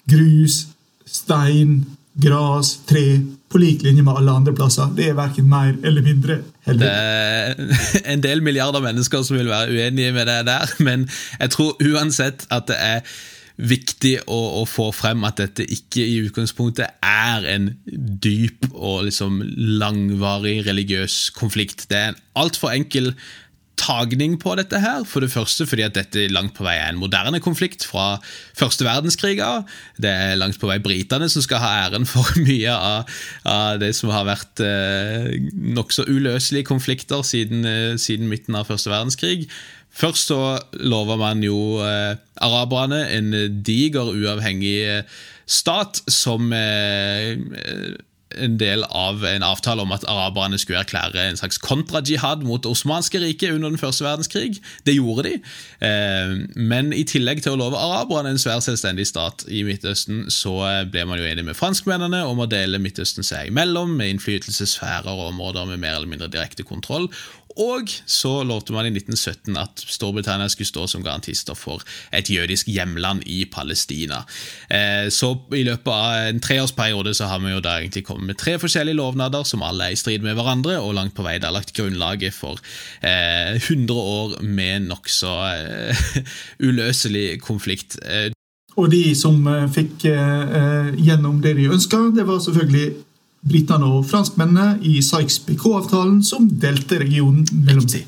grus, stein, gras, tre på lik linje med alle andre plasser. Det er verken mer eller mindre heldig. Det er en del milliarder mennesker som vil være uenige med det der, men jeg tror uansett at det er viktig å, å, få frem at dette ikke i utgangspunktet er en dyp og liksom langvarig religiøs konflikt. Det er en altfor enkel tagning på dette her. For det første fordi at dette langt på vei er en moderne konflikt fra første verdenskrig. Det er langt på vei britene som skal ha æren for mye av, av det som har vært eh, nokså uløselige konflikter siden, eh, siden, midten av første verdenskrig. Først så lover man jo eh, araberne en diger, uavhengig eh, stat som eh, en del av en avtale om at araberne skulle erklære en slags kontrajihad mot det osmanske riket under den første verdenskrig. Det gjorde de. Eh, men i tillegg til å love araberne en svær selvstendig stat i Midtøsten, så ble man jo enig med franskmennene om å dele Midtøsten seg imellom, med innflytelsessfærer og områder med mer eller mindre direkte kontroll. Og så lovte man i 1917 at Storbritannia skulle stå som garantister for et jødisk hjemland i Palestina. Eh, så i løpet av en treårsperiode så har vi jo da egentlig kommet med tre forskjellige lovnader som alle er i strid med hverandre, og langt på vei da lagt grunnlaget for 100 eh, år med nokså uh, uløselig konflikt. Og de som fikk gjennom det de ønska, det var selvfølgelig britene og franskmennene i Sykes-Picot-avtalen, som delte regionen mellom seg.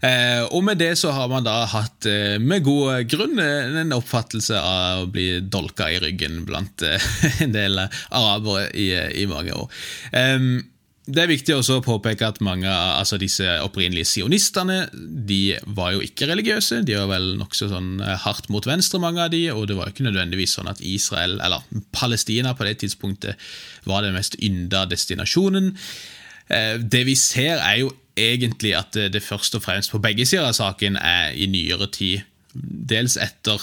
Eh, og med det så har man da hatt, eh, med god grunn, eh, en oppfattelse av å bli dolka i ryggen blant eh, en del arabere i, i mange år. Det er viktig også å påpeke at mange av altså disse opprinnelige sionistene de var jo ikke religiøse. De var vel nokså sånn eh, hardt mot venstre, mange av de, og det var ikke nødvendigvis sånn at Israel, eller Palestina på det tidspunktet var den mest ynda destinasjonen. Eh, det vi ser, er jo egentlig at det først og fremst på begge sider av saken er i nyere tid, dels etter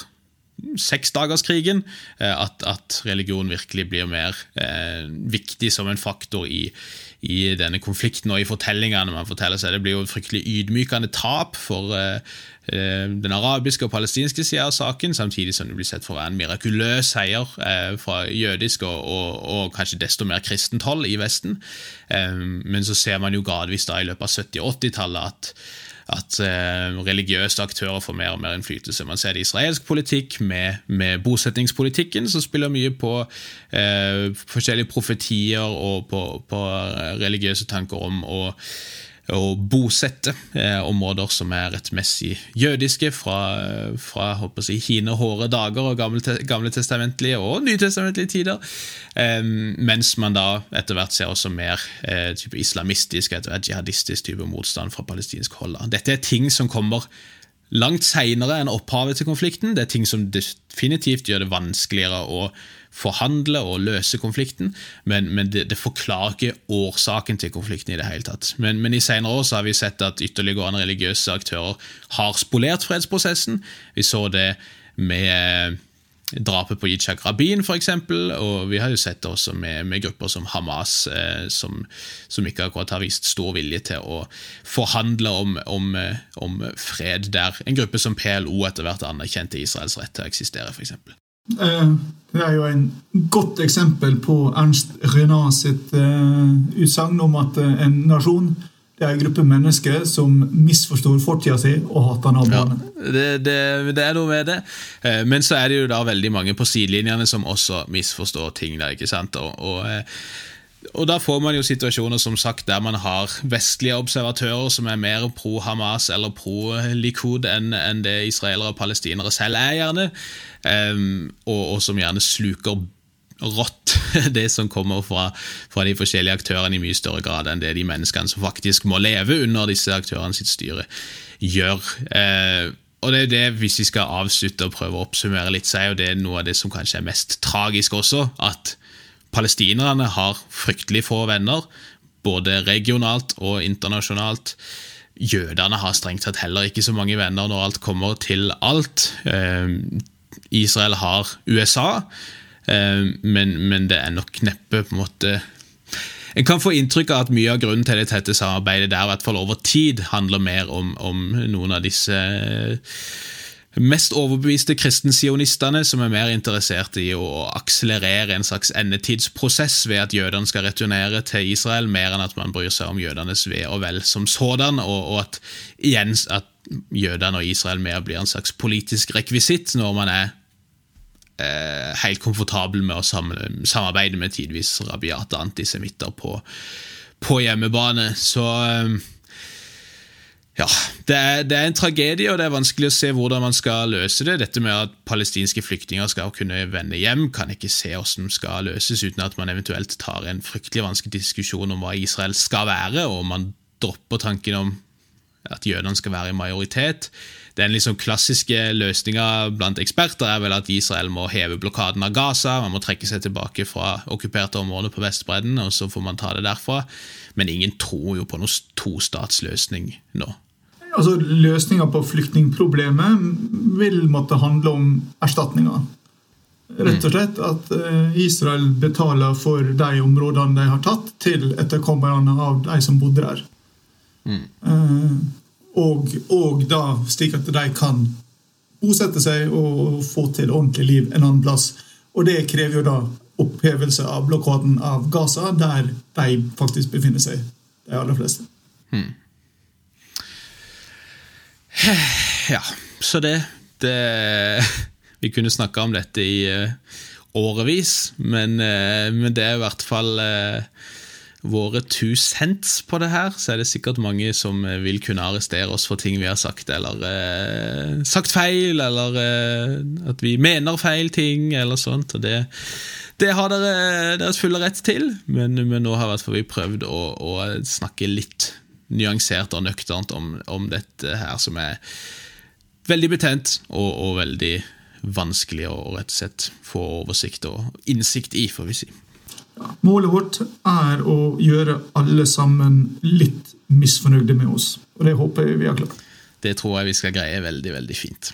seksdagerskrigen, eh, at, at religion virkelig blir mer eh, viktig som en faktor i, i denne konflikten og i fortellingene man forteller seg. Det blir jo et fryktelig ydmykende tap for eh, eh, den arabiske og palestinske sida av saken, samtidig som det blir sett for å være en mirakuløs seier eh, fra jødisk og, og, og, kanskje desto mer kristent hold i Vesten. Eh, men så ser man jo gradvis da i løpet av 70- og 80-tallet at at eh, religiøse aktører får mer og mer innflytelse. Man ser det i israelsk politikk med, med bosettingspolitikken, som spiller mye på eh, forskjellige profetier og på, på religiøse tanker om å å bosette eh, områder som er rettmessig jødiske fra, fra si, hine hårde dager og gamle, gamle testamentlige og nytestamentlige tider. Mens man da etter hvert ser også mer eh, type islamistisk etter hvert jihadistisk type motstand fra palestinsk hold. Dette er ting som kommer langt seinere enn opphavet til konflikten. Det er ting som definitivt gjør det vanskeligere å forhandle og løse konflikten, men, men det, det, forklarer ikke årsaken til konflikten i det hele tatt. Men, men i senere år så har vi sett at ytterliggående religiøse aktører har spolert fredsprosessen. Vi så det med drapet på Yitzhak Rabin, f.eks., og vi har jo sett det også med, med grupper som Hamas, eh, som, som, ikke akkurat har vist stor vilje til å forhandle om, om, eh, om fred der. En gruppe som PLO etter hvert anerkjente Israels rett til å eksistere, f.eks. Eh, det er jo en godt eksempel på Ernst Renat sitt uh, utsagn om at en nasjon det er en gruppe mennesker som misforstår fortida si og hater naboene. Ja, det, det, det, er noe med det. Eh, men så er det jo da veldig mange på sidelinjene som også misforstår ting. der, ikke sant? Og, og, eh, og da får man jo situasjoner som sagt der man har vestlige observatører som er mer pro Hamas eller pro Likud enn, en det israelere og palestinere selv er, gjerne. Um, og, og som gjerne sluker rått, det som kommer fra, fra, de forskjellige aktørene, i mye større grad enn det de menneskene som faktisk må leve under disse aktørene sitt styre, gjør. Uh, og det er det, Hvis vi skal avslutte og prøve å oppsummere litt, så er jo det noe av det som kanskje er mest tragisk også. At palestinerne har fryktelig få venner, både regionalt og internasjonalt. Jødene har strengt sett heller ikke så mange venner når alt kommer til alt. Eh, Israel har USA. Eh, men, men, det er nok neppe på en måte En kan få inntrykk av at mye av grunnen til det tette samarbeidet der, i hvert fall over tid, handler mer om, om noen av disse mest overbeviste kristensionistene som er mer interessert i å akselerere en slags endetidsprosess ved at jødene skal returnere til Israel, mer enn at man bryr seg om jødenes ve og vel som sådan, og, og at, igjen, at jødene og Israel mer blir en slags politisk rekvisitt når man er eh, helt komfortabel med å samarbeide med tidvis rabiate antisemitter på, på, hjemmebane. Så eh, ja, det er, det er, en tragedie, og det er vanskelig å se hvordan man skal løse det. Dette med at palestinske flyktninger skal kunne vende hjem, kan ikke se hvordan skal løses uten at man eventuelt tar en fryktelig vanskelig diskusjon om hva Israel skal være, og man dropper tanken om at jødene skal være i majoritet. Den liksom klassiske løsninga blant eksperter er vel at Israel må heve blokaden av Gaza, man må trekke seg tilbake fra okkuperte områder på Vestbredden, og så får man ta det derfra. Men ingen tror jo på noen tostatsløsning nå. Altså, Løsninga på flyktningproblemet vil måtte handle om erstatninger. Rett og slett at eh, Israel betaler for de områdene de har tatt, til etterkommerne av de som bodde der. Mm. Uh, og, og, da slik at de kan bosette seg og få til ordentlig liv en annen plass. Og det krever jo da opphevelse av blokaden av Gaza, der de faktisk befinner seg, de aller fleste. Hmm. Ja, så det, det Vi kunne snakka om dette i uh, årevis, men, uh, men, det er i hvert fall uh, våre two cents på det her, så er det sikkert mange som eh, vil kunne arrestere oss for ting vi har sagt, eller eh, sagt feil, eller eh, at vi mener feil ting, eller sånt. og det, det har dere deres fulle rett til, men, men nå har vi prøvd å, å, snakke litt nyansert og nøkternt om, om, dette her, som er veldig betent og, og veldig vanskelig å rett og slett få oversikt og innsikt i, får vi si. Målet vårt er å gjøre alle sammen litt misfornøyde med oss. Og det håper jeg vi har klart. Det tror jeg vi skal greie veldig, veldig fint.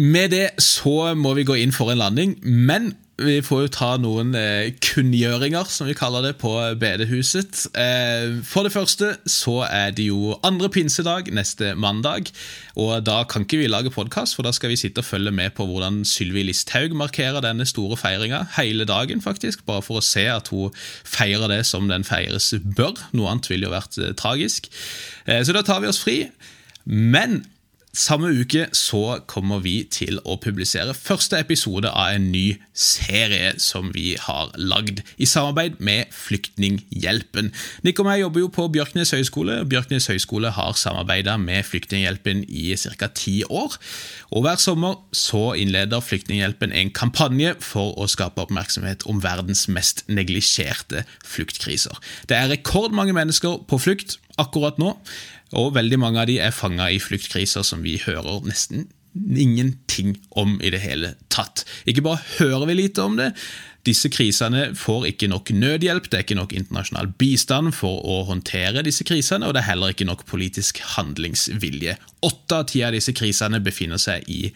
Med det så må vi gå inn for en landing, men vi får jo ta noen eh, kunngjøringer, som vi kaller det, på bedehuset. Eh, for det første så er det jo andre pinsedag neste mandag. Og da kan ikke vi lage podkast, for da skal vi sitte og følge med på hvordan Sylvi Listhaug markerer denne store feiringa hele dagen, faktisk. Bare for å se at hun feirer det som den feires bør. Noe annet ville jo vært eh, tragisk. Eh, så da tar vi oss fri. Men samme uke så kommer vi til å publisere første episode av en ny serie som vi har lagd i samarbeid med Flyktninghjelpen. Nick og jeg jobber jo på Bjørknes høgskole. Bjørknes høgskole har samarbeida med Flyktninghjelpen i ca. ti år. Og Hver sommer så innleder Flyktninghjelpen en kampanje for å skape oppmerksomhet om verdens mest neglisjerte fluktkriser. Det er rekordmange mennesker på flukt akkurat nå. Og veldig mange av de er fanga i fluktkriser som vi hører nesten ingenting om i det hele tatt. Ikke bare hører vi lite om det, disse krisene får ikke nok nødhjelp, det er ikke nok internasjonal bistand for å håndtere disse krisene, og det er heller ikke nok politisk handlingsvilje. Åtte av ti av disse krisene befinner seg i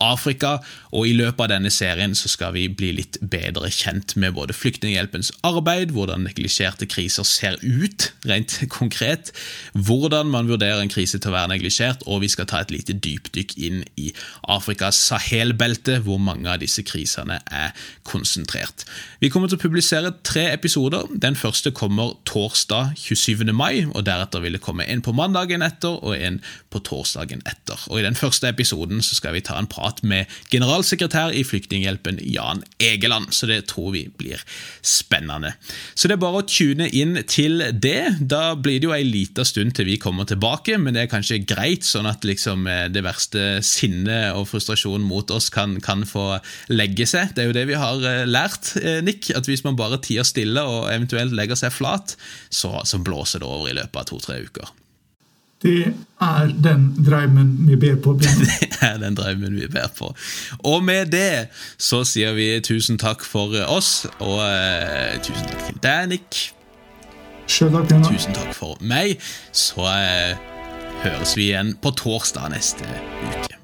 Afrika, og i løpet av denne serien så skal vi bli litt bedre kjent med både Flyktninghjelpens arbeid, hvordan neglisjerte kriser ser ut, rent konkret, hvordan man vurderer en krise til å være neglisjert, og vi skal ta et lite dypdykk inn i Afrikas Sahel-belte, hvor mange av disse krisene er konsentrert. Vi kommer til å publisere tre episoder. Den første kommer torsdag 27. mai, og deretter vil det komme en på mandagen etter og en på torsdagen etter. Og I den første episoden så skal vi ta en prat med generalsekretær i Flyktninghjelpen, Jan Egeland. Så det tror vi blir spennende. Så det er bare å tune inn til det. Da blir det jo ei lita stund til vi kommer tilbake, men det er kanskje greit, sånn at liksom eh, det verste sinnet og frustrasjonen mot oss kan, kan, få legge seg. Det er jo det vi har eh, lært, eh, Nick, at hvis man bare tier stille og eventuelt legger seg flat, så, så blåser det over i løpet av to-tre uker. Det er den drømmen vi ber på. Det er den drømmen vi ber på. Og med det så sier vi tusen takk for oss, og uh, tusen takk til deg, Nick. Tusen takk for meg. Så uh, høres vi igjen på torsdag neste uke.